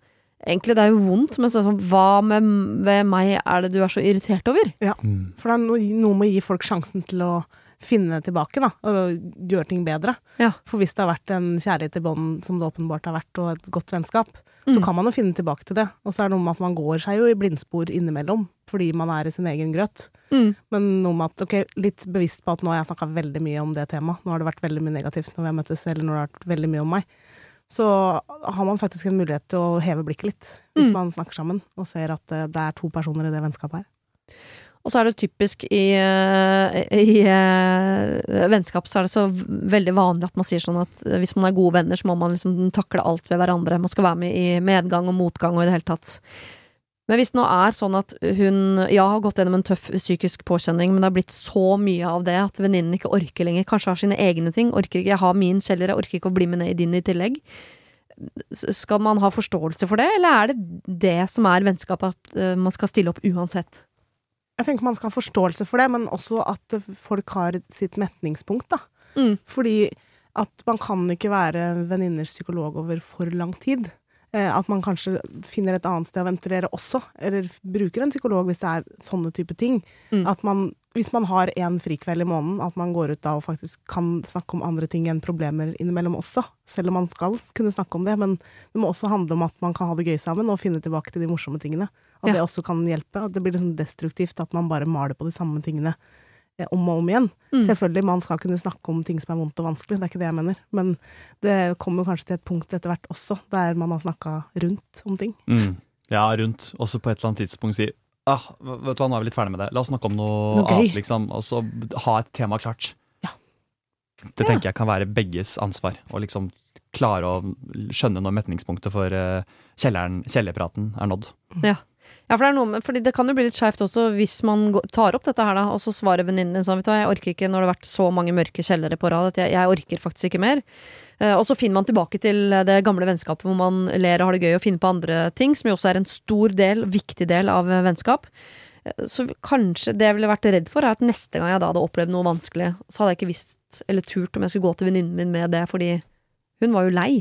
Egentlig det er jo vondt, men så sånn, hva med med, meg er det du er så irritert over? Mm. For det er noe, noe med å gi folk sjansen til å finne tilbake, da, og gjøre ting bedre. Ja. For hvis det har vært en kjærlighet i bånd, som det åpenbart har vært, og et godt vennskap, så Mm. kan man jo finne tilbake til det. Og så er det noe med at man går seg jo i blindspor innimellom, fordi man er i sin egen grøt. Mm. Men noe med at, ok, litt bevisst på at nå har jeg snakka veldig mye om det temaet. Nå har det vært veldig mye negativt når vi har møttes, eller når det har vært veldig mye om meg. Så har man faktisk en mulighet til å heve blikket litt, hvis Mm. man snakker sammen og ser at eh, det er to personer i det vennskapet her. Og så er det typisk i, i, i eh, vennskap så er det så veldig vanlig at man sier sånn at eh, hvis man er gode venner, så må man liksom takle alt ved hverandre. Man skal være med i medgang og motgang og i det hele tatt. Men hvis det nå er sånn at hun ja, har gått gjennom en tøff psykisk påkjenning, men det har blitt så mye av det at venninnen ikke orker lenger, kanskje har sine egne ting, orker ikke, jeg har min kjeller, jeg orker ikke å bli med ned i din i tillegg. Skal man ha forståelse for det, eller er det det som er vennskapet, at eh, man skal stille opp uansett? Jeg tenker man skal ha forståelse for det, men også at folk har sitt metningspunkt, da. Mm. Fordi at man kan ikke være venninners psykolog over for lang tid. Eh, at man kanskje finner et annet sted å ventilere også, eller bruker en psykolog hvis det er sånne type ting. Mm. At man, hvis man har én frikveld i måneden, at man går ut da og faktisk kan snakke om andre ting enn problemer innimellom også. Selv om man skal kunne snakke om det, men det må også handle om at man kan ha det gøy sammen og finne tilbake til de morsomme tingene. At Ja. det også kan hjelpe. At det blir liksom destruktivt at man bare maler på de samme tingene om og om igjen. Mm. Selvfølgelig, man skal kunne snakke om ting som er vondt og vanskelig, det er ikke det jeg mener. Men det kommer kanskje til et punkt etter hvert også, der man har snakka rundt om ting. Mm. Ja, rundt. Også på et eller annet tidspunkt si ah, vet du hva, nå er vi litt ferdig med det. La oss snakke om noe, Noe annet, liksom. Og så ha et tema klart. Ja. Det tenker jeg kan være begges ansvar. Å liksom klare å skjønne når metningspunktet for eh, kjelleren, kjellerpraten er nådd. Ja, for det er noe med, fordi det kan jo bli litt skjevt også hvis man tar opp dette her, da, og så svarer venninnen din sånn, vet du hva, jeg orker ikke når det har vært så mange mørke kjellere på rad, at jeg, jeg orker faktisk ikke mer. Eh, og så finner man tilbake til det gamle vennskapet hvor man ler og har det gøy og finner på andre ting, som jo også er en stor del, viktig del av eh, vennskap. Eh, Så kanskje det jeg ville vært redd for, er at neste gang jeg da hadde opplevd noe vanskelig, så hadde jeg ikke visst eller turt om jeg skulle gå til venninnen min med det, fordi hun var jo lei.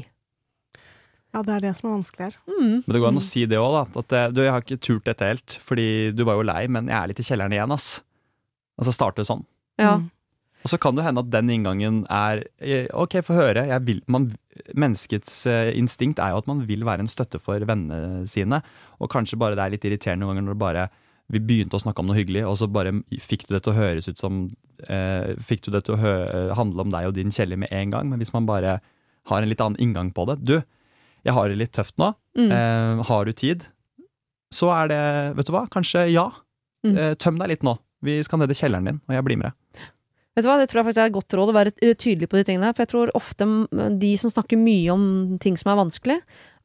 Ja, det er det som er vanskelig her. Mm. Men det går an å si det òg, da. At eh, du, jeg har ikke turt dette helt, fordi du var jo lei, men jeg er litt i kjelleren igjen, ass. Altså starte sånn. Ja. Mm. Og så kan det hende at den inngangen er eh, Ok, få høre. Jeg vil, man, menneskets eh, instinkt er jo at man vil være en støtte for vennene sine. Og kanskje bare det er litt irriterende noen ganger når du bare vi begynte å snakke om noe hyggelig, og så bare fikk du det til å høres ut som eh, Fikk du det til å hø handle om deg og din Kjelle med en gang. Men hvis man bare har en litt annen inngang på det Du, jeg har det litt tøft nå. Mm. Eh, har du tid? Så er det Vet du hva? Kanskje ja. Mm. Eh, tøm deg litt nå. Vi skal ned i kjelleren din, og jeg blir med deg. Vet du hva, Det tror jeg faktisk er et godt råd å være eh, tydelig på de tingene. For jeg tror ofte de som snakker mye om ting som er vanskelig,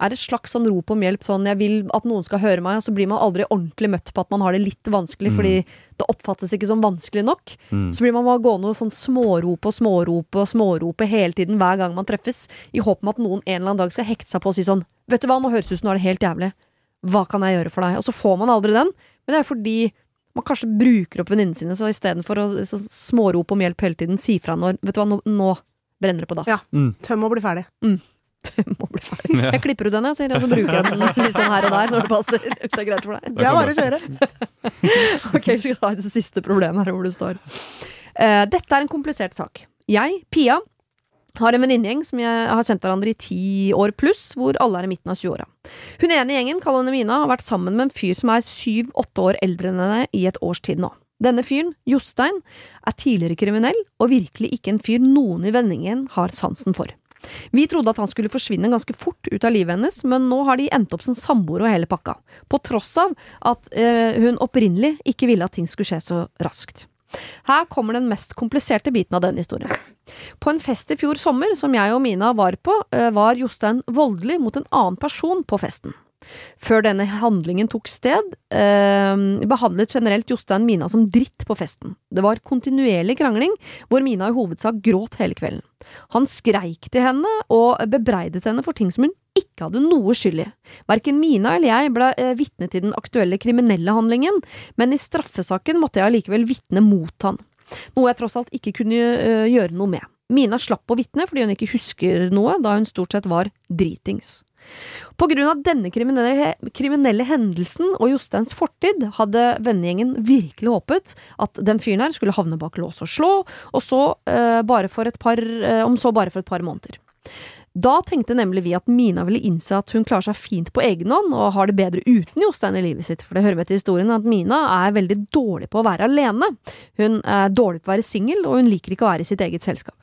er et slags sånn rop om hjelp. Sånn 'jeg vil at noen skal høre meg', og så blir man aldri ordentlig møtt på at man har det litt vanskelig, Mm. fordi det oppfattes ikke som vanskelig nok. Mm. Så blir man bare gående og sånn smårope og smårope og smårope hele tiden hver gang man treffes, i håp om at noen en eller annen dag skal hekte seg på og si sånn 'vet du hva, nå høres det ut som du har det helt jævlig', hva kan jeg gjøre for deg? Og så får man aldri den, men det er fordi man kanskje bruker opp venninnene sine, så istedenfor å så smårope om hjelp hele tiden, si fra når Vet du hva, nå, nå brenner det på dass. Ja. Mm. Tøm og bli ferdig. Mm. Tøm og bli ferdig. Ja. Jeg klipper ut den, jeg, sier jeg, så bruker jeg den litt sånn her og der når det passer. Hvis det er greit for deg. Det er bare å kjøre. Ok, vi skal ta det siste problemet her hvor du står. Uh, dette er en komplisert sak. Jeg, Pia, har en venninnegjeng som jeg har kjent hverandre i ti år pluss, hvor alle er i midten av 20-åra. Hun ene i gjengen, kall henne Mina, har vært sammen med en fyr som er syv-åtte år eldre enn henne i et års tid nå. Denne fyren, Jostein, er tidligere kriminell, og virkelig ikke en fyr noen i vendingen har sansen for. Vi trodde at han skulle forsvinne ganske fort ut av livet hennes, men nå har de endt opp som samboere og hele pakka, på tross av at øh, hun opprinnelig ikke ville at ting skulle skje så raskt. Her kommer den mest kompliserte biten av denne historien. På en fest i fjor sommer, som jeg og Mina var på, eh, var Jostein voldelig mot en annen person på festen. Før denne handlingen tok sted, eh, behandlet generelt Jostein Mina som dritt på festen. Det var kontinuerlig krangling, hvor Mina i hovedsak gråt hele kvelden. Han skreik til henne og bebreidet henne for ting som hun ikke hadde noe skyld i. Verken Mina eller jeg ble eh, vitne til den aktuelle kriminelle handlingen, men i straffesaken måtte jeg allikevel vitne mot han. Noe jeg tross alt ikke kunne eh, gjøre noe med. Mina slapp å vitne fordi hun ikke husker noe, da hun stort sett var dritings. På grunn av denne kriminelle, kriminelle hendelsen og Josteins fortid, hadde vennegjengen virkelig håpet at den fyren her skulle havne bak lås og slå, og så, eh, bare for et par, eh, om så bare for et par måneder. Da tenkte nemlig vi at Mina ville innse at hun klarer seg fint på egen hånd og har det bedre uten Jostein i livet sitt, for det hører med til historien at Mina er veldig dårlig på å være alene. Hun er dårlig på å være singel, og hun liker ikke å være i sitt eget selskap.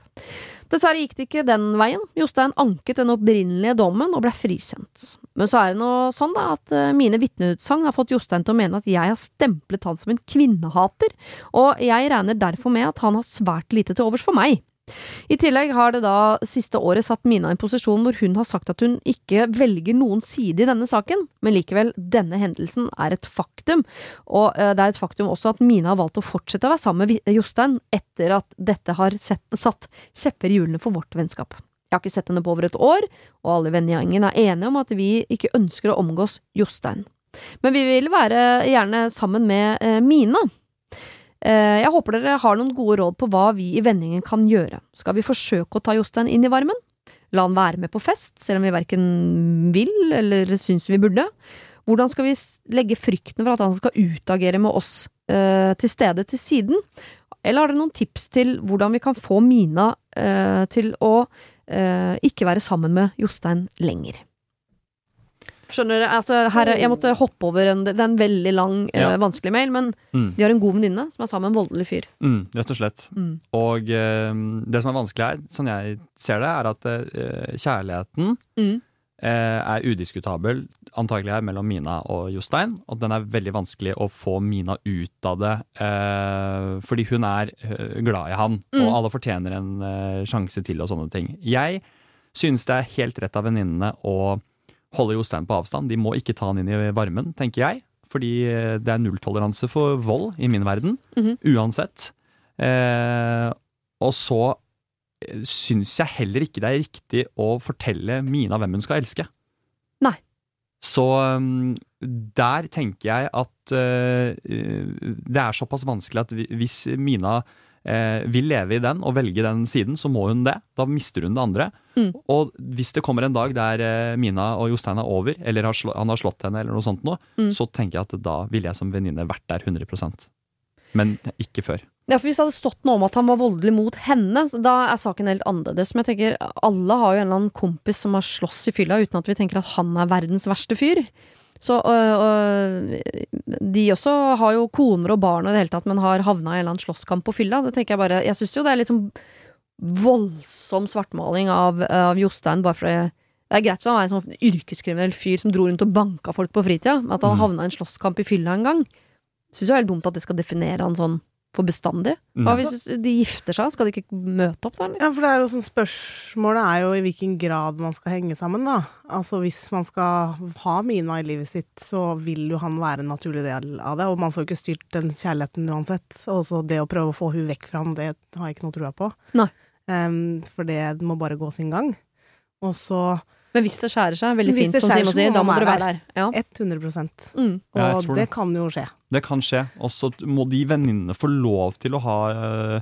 Dessverre gikk det ikke den veien. Jostein anket den opprinnelige dommen og ble frikjent. Men så er det nå sånn da at eh, mine vitneutsagn har fått Jostein til å mene at jeg har stemplet han som en kvinnehater, og jeg regner derfor med at han har svært lite til overs for meg. I tillegg har det da siste året satt Mina i en posisjon hvor hun har sagt at hun ikke velger noen side i denne saken, men likevel, denne hendelsen er et faktum, og eh, det er et faktum også at Mina har valgt å fortsette å være sammen med Jostein etter at dette har sett, satt kjepper i hjulene for vårt vennskap. Jeg har ikke sett henne på over et år, og alle vennegjengen er enige om at vi ikke ønsker å omgås Jostein. Men vi vil være gjerne sammen med eh, Mina. Eh, Jeg håper dere har noen gode råd på hva vi i vendingen kan gjøre. Skal vi forsøke å ta Jostein inn i varmen? La han være med på fest, selv om vi verken vil eller syns vi burde? Hvordan skal vi legge frykten for at han skal utagere med oss eh, til stede til siden? Eller har dere noen tips til hvordan vi kan få Mina eh, til å ikke være sammen med Jostein lenger? Skjønner du? Altså, her, er- jeg måtte hoppe over en Det er en veldig lang, ja. uh, vanskelig mail, men Mm. de har en god venninne som er sammen med en voldelig fyr. Mm, rett og slett. Mm. Og uh, det som er vanskelig her, sånn jeg ser det, er at uh, kjærligheten Mm. eh, er udiskutabel, antagelig her mellom Mina og Jostein, og den er veldig vanskelig å få Mina ut av det, eh, fordi hun er eh, glad i han, Mm. og alle fortjener en eh, sjanse til og sånne ting. Jeg synes det er helt rett av venninnene å holde Jostein på avstand. De må ikke ta han inn i varmen, tenker jeg, fordi eh, det er nulltoleranse for vold i min verden, Mhm. uansett. Eh, og så eh, syns jeg heller ikke det er riktig å fortelle Mina hvem hun skal elske. Nei. Så um, der tenker jeg at eh, det er såpass vanskelig at hvis Mina eh, vil leve i den og velge den siden, så må hun det. Da mister hun det andre. Mm. Og hvis det kommer en dag der eh, Mina og Jostein er over, eller har slå, han har slått henne, eller noe sånt noe, Mm. så tenker jeg at da ville jeg som venninne vært der 100% Men ikke før. Ja, for Hvis det hadde stått noe om at han var voldelig mot henne, da er saken helt annerledes. Men jeg tenker, alle har jo en eller annen kompis som har slåss i fylla uten at vi tenker at han er verdens verste fyr. Så øh, øh, De også har jo koner og barn og i det hele tatt, men har havna i en eller annen slåsskamp på fylla. Det tenker Jeg bare Jeg syns jo det er litt sånn voldsom svartmaling av, av Jostein, bare fordi det er greit at han er en sånn yrkeskriminell fyr som dro rundt og banka folk på fritida, men at han Mm. havna i en slåsskamp i fylla en gang, syns jo det er helt dumt at det skal definere han sånn for bestandig. Hva Mm. hvis de gifter seg? Skal de ikke møte opp da, eller? Ja, for det er jo sånn Spørsmålet er jo i hvilken grad man skal henge sammen, da. Altså hvis man skal ha Mina i livet sitt, så vil jo han være en naturlig del av det. Og man får jo ikke styrt den kjærligheten uansett. Og så det å prøve å få hun vekk fra han, det har jeg ikke noe trua på. Nei. Em, for det må bare gå sin gang. Og så Men hvis det skjærer seg, veldig fint sånn som Simon sier, da må dere være der. Ja. 100 Mm. Og det det. kan jo skje. Det kan skje. Og så må de venninnene få lov til å ha eh,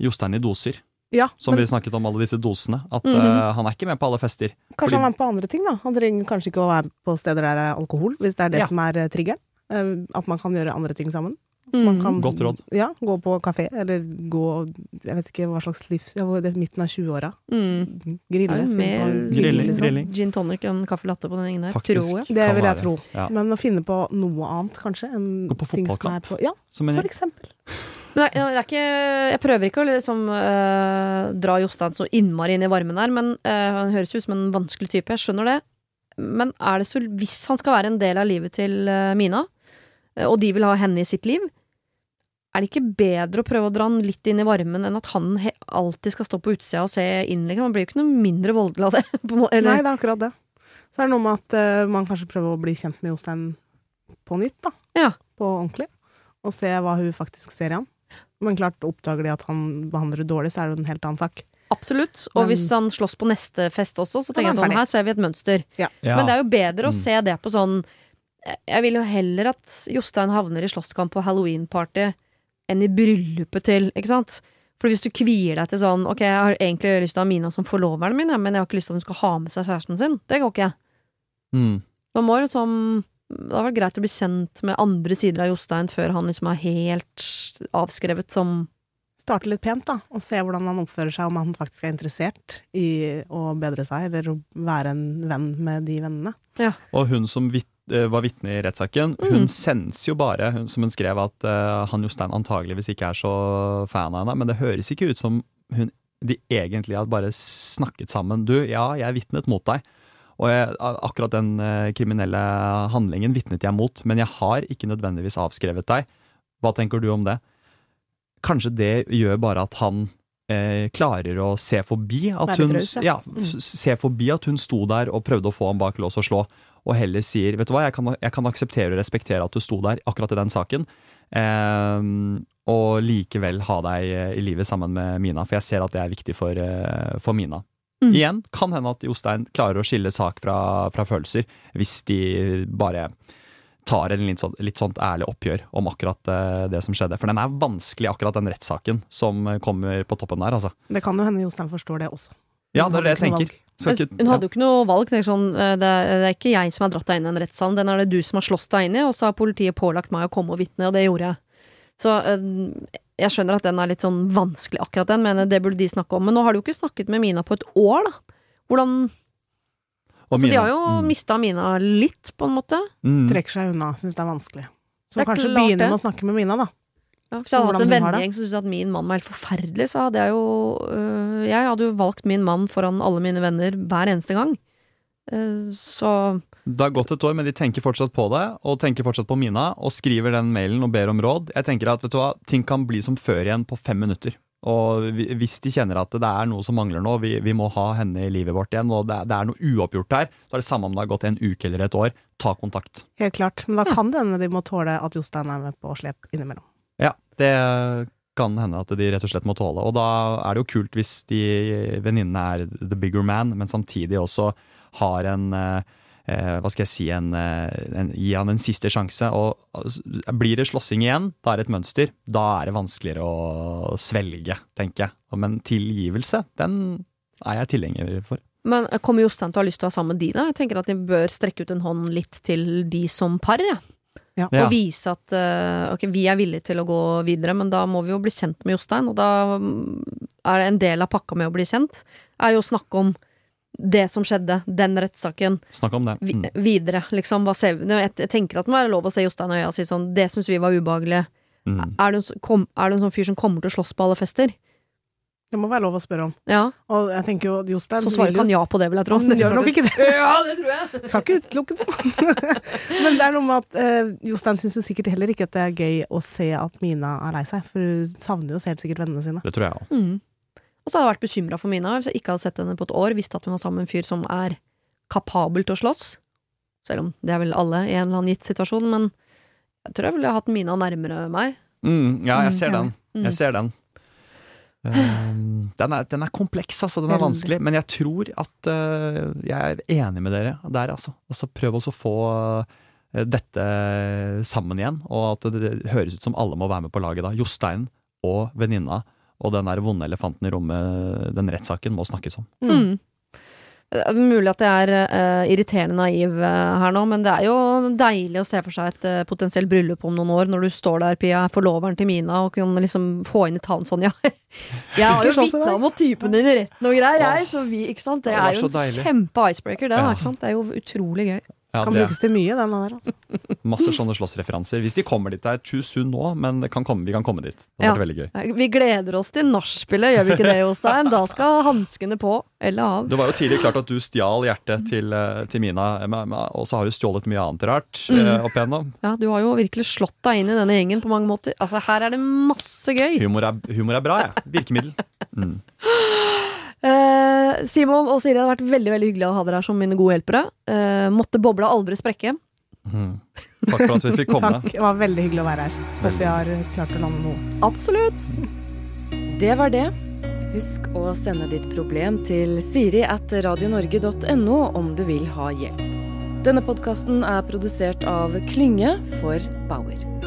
Jostein i doser. Ja, Som men vi snakket om alle disse dosene. At mm -hmm. uh, han er ikke med på alle fester. kanskje fordi- han er med på andre ting, da. Han trenger kanskje ikke å være på steder der det er alkohol, hvis det er det Ja. som er eh, triggeren. Uh, At man kan gjøre andre ting sammen. Man Mm. kan, Godt råd. Ja, gå på kafé, eller gå Jeg vet ikke hva slags livs... Ja, det er midten av 20-åra. Mm. Grille. Er det mer Grilling, liksom. grilling. Gin tonic enn kaffe latte på den gjengen der, Faktisk. tror jeg. Det vil jeg tro. Ja. Men å finne på noe annet, kanskje. En Gå på fotballkamp. på- Ja, Som for eksempel. Men det, er- det er ikke, jeg prøver ikke å liksom, øh, dra Jostein så innmari inn i varmen her, men øh, han høres ut som en vanskelig type. Jeg skjønner det. Men er det så, hvis han skal være en del av livet til øh, Mina, og de vil ha henne i sitt liv, er det ikke bedre å prøve å dra han litt inn i varmen enn at han he alltid skal stå på utsida og se inn? Liksom? Han blir jo ikke noe mindre voldelig av det. Måte, Nei, det er akkurat det. Så er det noe med at uh, man kanskje prøver å bli kjent med Jostein på nytt, da. Ja. På ordentlig. Og se hva hun faktisk ser i han. Men klart, oppdager de at han behandler det dårlig, så er det jo en helt annen sak. absolutt. Og Men- hvis han slåss på neste fest også, så er tenker jeg sånn, her ser vi et mønster. Ja. Men det er jo bedre å Mm. se det på sånn Jeg vil jo heller at Jostein havner i slåsskamp på halloween-party enn i bryllupet til, ikke sant? For hvis du kvier deg til sånn Ok, jeg har egentlig lyst til å ha Mina som forloveren min, men jeg har ikke lyst til at hun skal ha med seg kjæresten sin. Det går ikke. Mm. Man må liksom Det har vært greit å bli kjent med andre sider av Jostein før han liksom er helt avskrevet som Starte litt pent, da, og se hvordan han oppfører seg, om han faktisk er interessert i å bedre seg, eller å være en venn med de vennene. Og hun som vit eh, var vitne i rettssaken, Mm. hun sendes jo bare, hun, som hun skrev, at uh, han Jostein antageligvis ikke er så fan av henne. Men det høres ikke ut som hun, de egentlig har bare snakket sammen. Du, ja, jeg vitnet mot deg. Og jeg, akkurat den uh, kriminelle handlingen vitnet jeg mot, men jeg har ikke nødvendigvis avskrevet deg. Hva tenker du om det? Kanskje det gjør bare at han eh, klarer å se forbi at hun, ja. ja, se forbi at hun sto der og prøvde å få ham bak lås og slå, og heller sier vet du hva, jeg kan, jeg kan akseptere og respektere at du sto der akkurat i den saken, eh, og likevel ha deg eh, i livet sammen med Mina, for jeg ser at det er viktig for, eh, for Mina. Mm. Igjen kan hende at Jostein klarer å skille sak fra, fra følelser, hvis de bare tar en litt, sånn, litt sånt ærlig oppgjør om akkurat eh, det som skjedde. For den er vanskelig, akkurat den rettssaken som kommer på toppen der, altså. Det kan jo hende Jostein forstår det også. Ja, det er det jeg tenker. Ikke- Hun hadde jo ikke noe valg. Sånn, eh, det, er, det er ikke jeg som har dratt deg inn i en rettssal, den er det du som har slåss deg inn i, og så har politiet pålagt meg å komme og vitne, og det gjorde jeg. Så eh, jeg skjønner at den er litt sånn vanskelig, akkurat den, men det burde de snakke om. Men nå har du jo ikke snakket med Mina på et år, da. Hvordan Og Så de har jo mm, mista Mina litt, på en måte. mm. Trekker seg unna, syns det er vanskelig. Så Det er kanskje begynne med å snakke med Mina, da. Ja, hvis jeg hadde hatt en vennegjeng som syntes at min mann var helt forferdelig, så hadde jeg jo øh, Jeg hadde jo valgt min mann foran alle mine venner hver eneste gang. Uh, så Det har gått et år, men de tenker fortsatt på det, og tenker fortsatt på Mina, og skriver den mailen og ber om råd. Jeg tenker at vet du hva, ting kan bli som før igjen på fem minutter. Og hvis de kjenner at det er noe som mangler nå, vi, vi må ha henne i livet vårt igjen, og det, er- det er noe uoppgjort her, så er det samme om det har gått en uke eller et år, ta kontakt. Helt klart. Men da kan det hende de må tåle at Jostein er med på slep innimellom. Det kan hende at de rett og slett må tåle. Og da er det jo kult hvis de venninnene er the bigger man, men samtidig også har en eh, eh, hva skal jeg si, en, eh, en, gi han en siste sjanse. Og altså, blir det slåssing igjen, da er det et mønster. Da er det vanskeligere å svelge, tenker jeg. Men tilgivelse, den er jeg tilhenger for. Men kommer Jostein til å ha lyst til å være sammen med de, da? Jeg tenker at de bør strekke ut en hånd litt til de som par. Ja. Ja. Og vise at eh, ok, vi er villige til å gå videre, men da må vi jo bli kjent med Jostein. Og da mm, er en del av pakka med å bli kjent, er jo å snakke om det som skjedde, den rettssaken, Snakk om det. vi, Mm. videre. Liksom, hva ser vi? Jeg, jeg tenker at det må være lov å se Jostein i øya og si sånn Det syns vi var ubehagelig. Mm. Er, du en, kom, er du en sånn fyr som kommer til å slåss på alle fester? Det må være lov å spørre om. Ja. Og jeg tenker jo Jostein Så svarer han ja på det, vil jeg tro. Han gjør nok ikke det. Ja, det tror jeg. Skal ikke utelukke det. Men det er noe med at eh, Jostein syns jo sikkert heller ikke at det er gøy å se at Mina er lei seg, for hun savner jo helt sikkert vennene sine. Det tror jeg òg. Mm. Og så hadde jeg vært bekymra for Mina hvis jeg ikke hadde sett henne på et år. Visste at hun var sammen med en fyr som er kapabel til å slåss. Selv om det er vel alle i en eller annen gitt situasjon, men jeg tror jeg ville hatt Mina nærmere meg. Mm, ja, jeg ser Mm, den. Mm. Jeg ser den. Um, den, er, den er kompleks, altså. Den er vanskelig. Men jeg tror at uh, jeg er enig med dere der, altså. altså prøv også å få uh, dette sammen igjen, og at det, det høres ut som alle må være med på laget da. Jostein og venninna og den der vonde elefanten i rommet, den rettssaken, må snakkes om. Mm. Det er mulig at jeg er uh, irriterende naiv uh, her nå, men det er jo deilig å se for seg et uh, potensielt bryllup om noen år, når du står der, Pia, forloveren til Mina, og kan liksom få inn i talen sånn, ja Jeg har jo vitna mot typen din i retten og greier, jeg, så vi, ikke sant. Det er jo en kjempe icebreaker, det, ikke sant. Det er jo utrolig gøy. Ja, Kan det, brukes til mye, den der. Altså. masse sånne slåssreferanser. Hvis de kommer dit, det er too soon nå, men det kan komme, vi kan komme dit. Det Ja. vært veldig gøy. Vi gleder oss til nachspielet, gjør vi ikke det, Jostein? Da skal hanskene på, eller av. Det var jo tidlig klart at du stjal hjertet til, eh, til Mina, og så har du stjålet mye annet rart Mm. eh, opp igjennom. Ja, du har jo virkelig slått deg inn i denne gjengen på mange måter. Altså, her er det masse gøy. Humor er, humor er bra, jeg. Virkemiddel. Mm. Eh, Simon og Siri, det har vært veldig veldig hyggelig å ha dere her som mine gode hjelpere. Uh, måtte bobla aldri sprekke. Mm. Takk for at vi fikk komme. Takk, det var veldig hyggelig å være her. Håper vi har klart å lande noe. Absolutt. Det var det. Husk å sende ditt problem til siri at radionorge.no om du vil ha hjelp. Denne podkasten er produsert av Klynge for Bauer.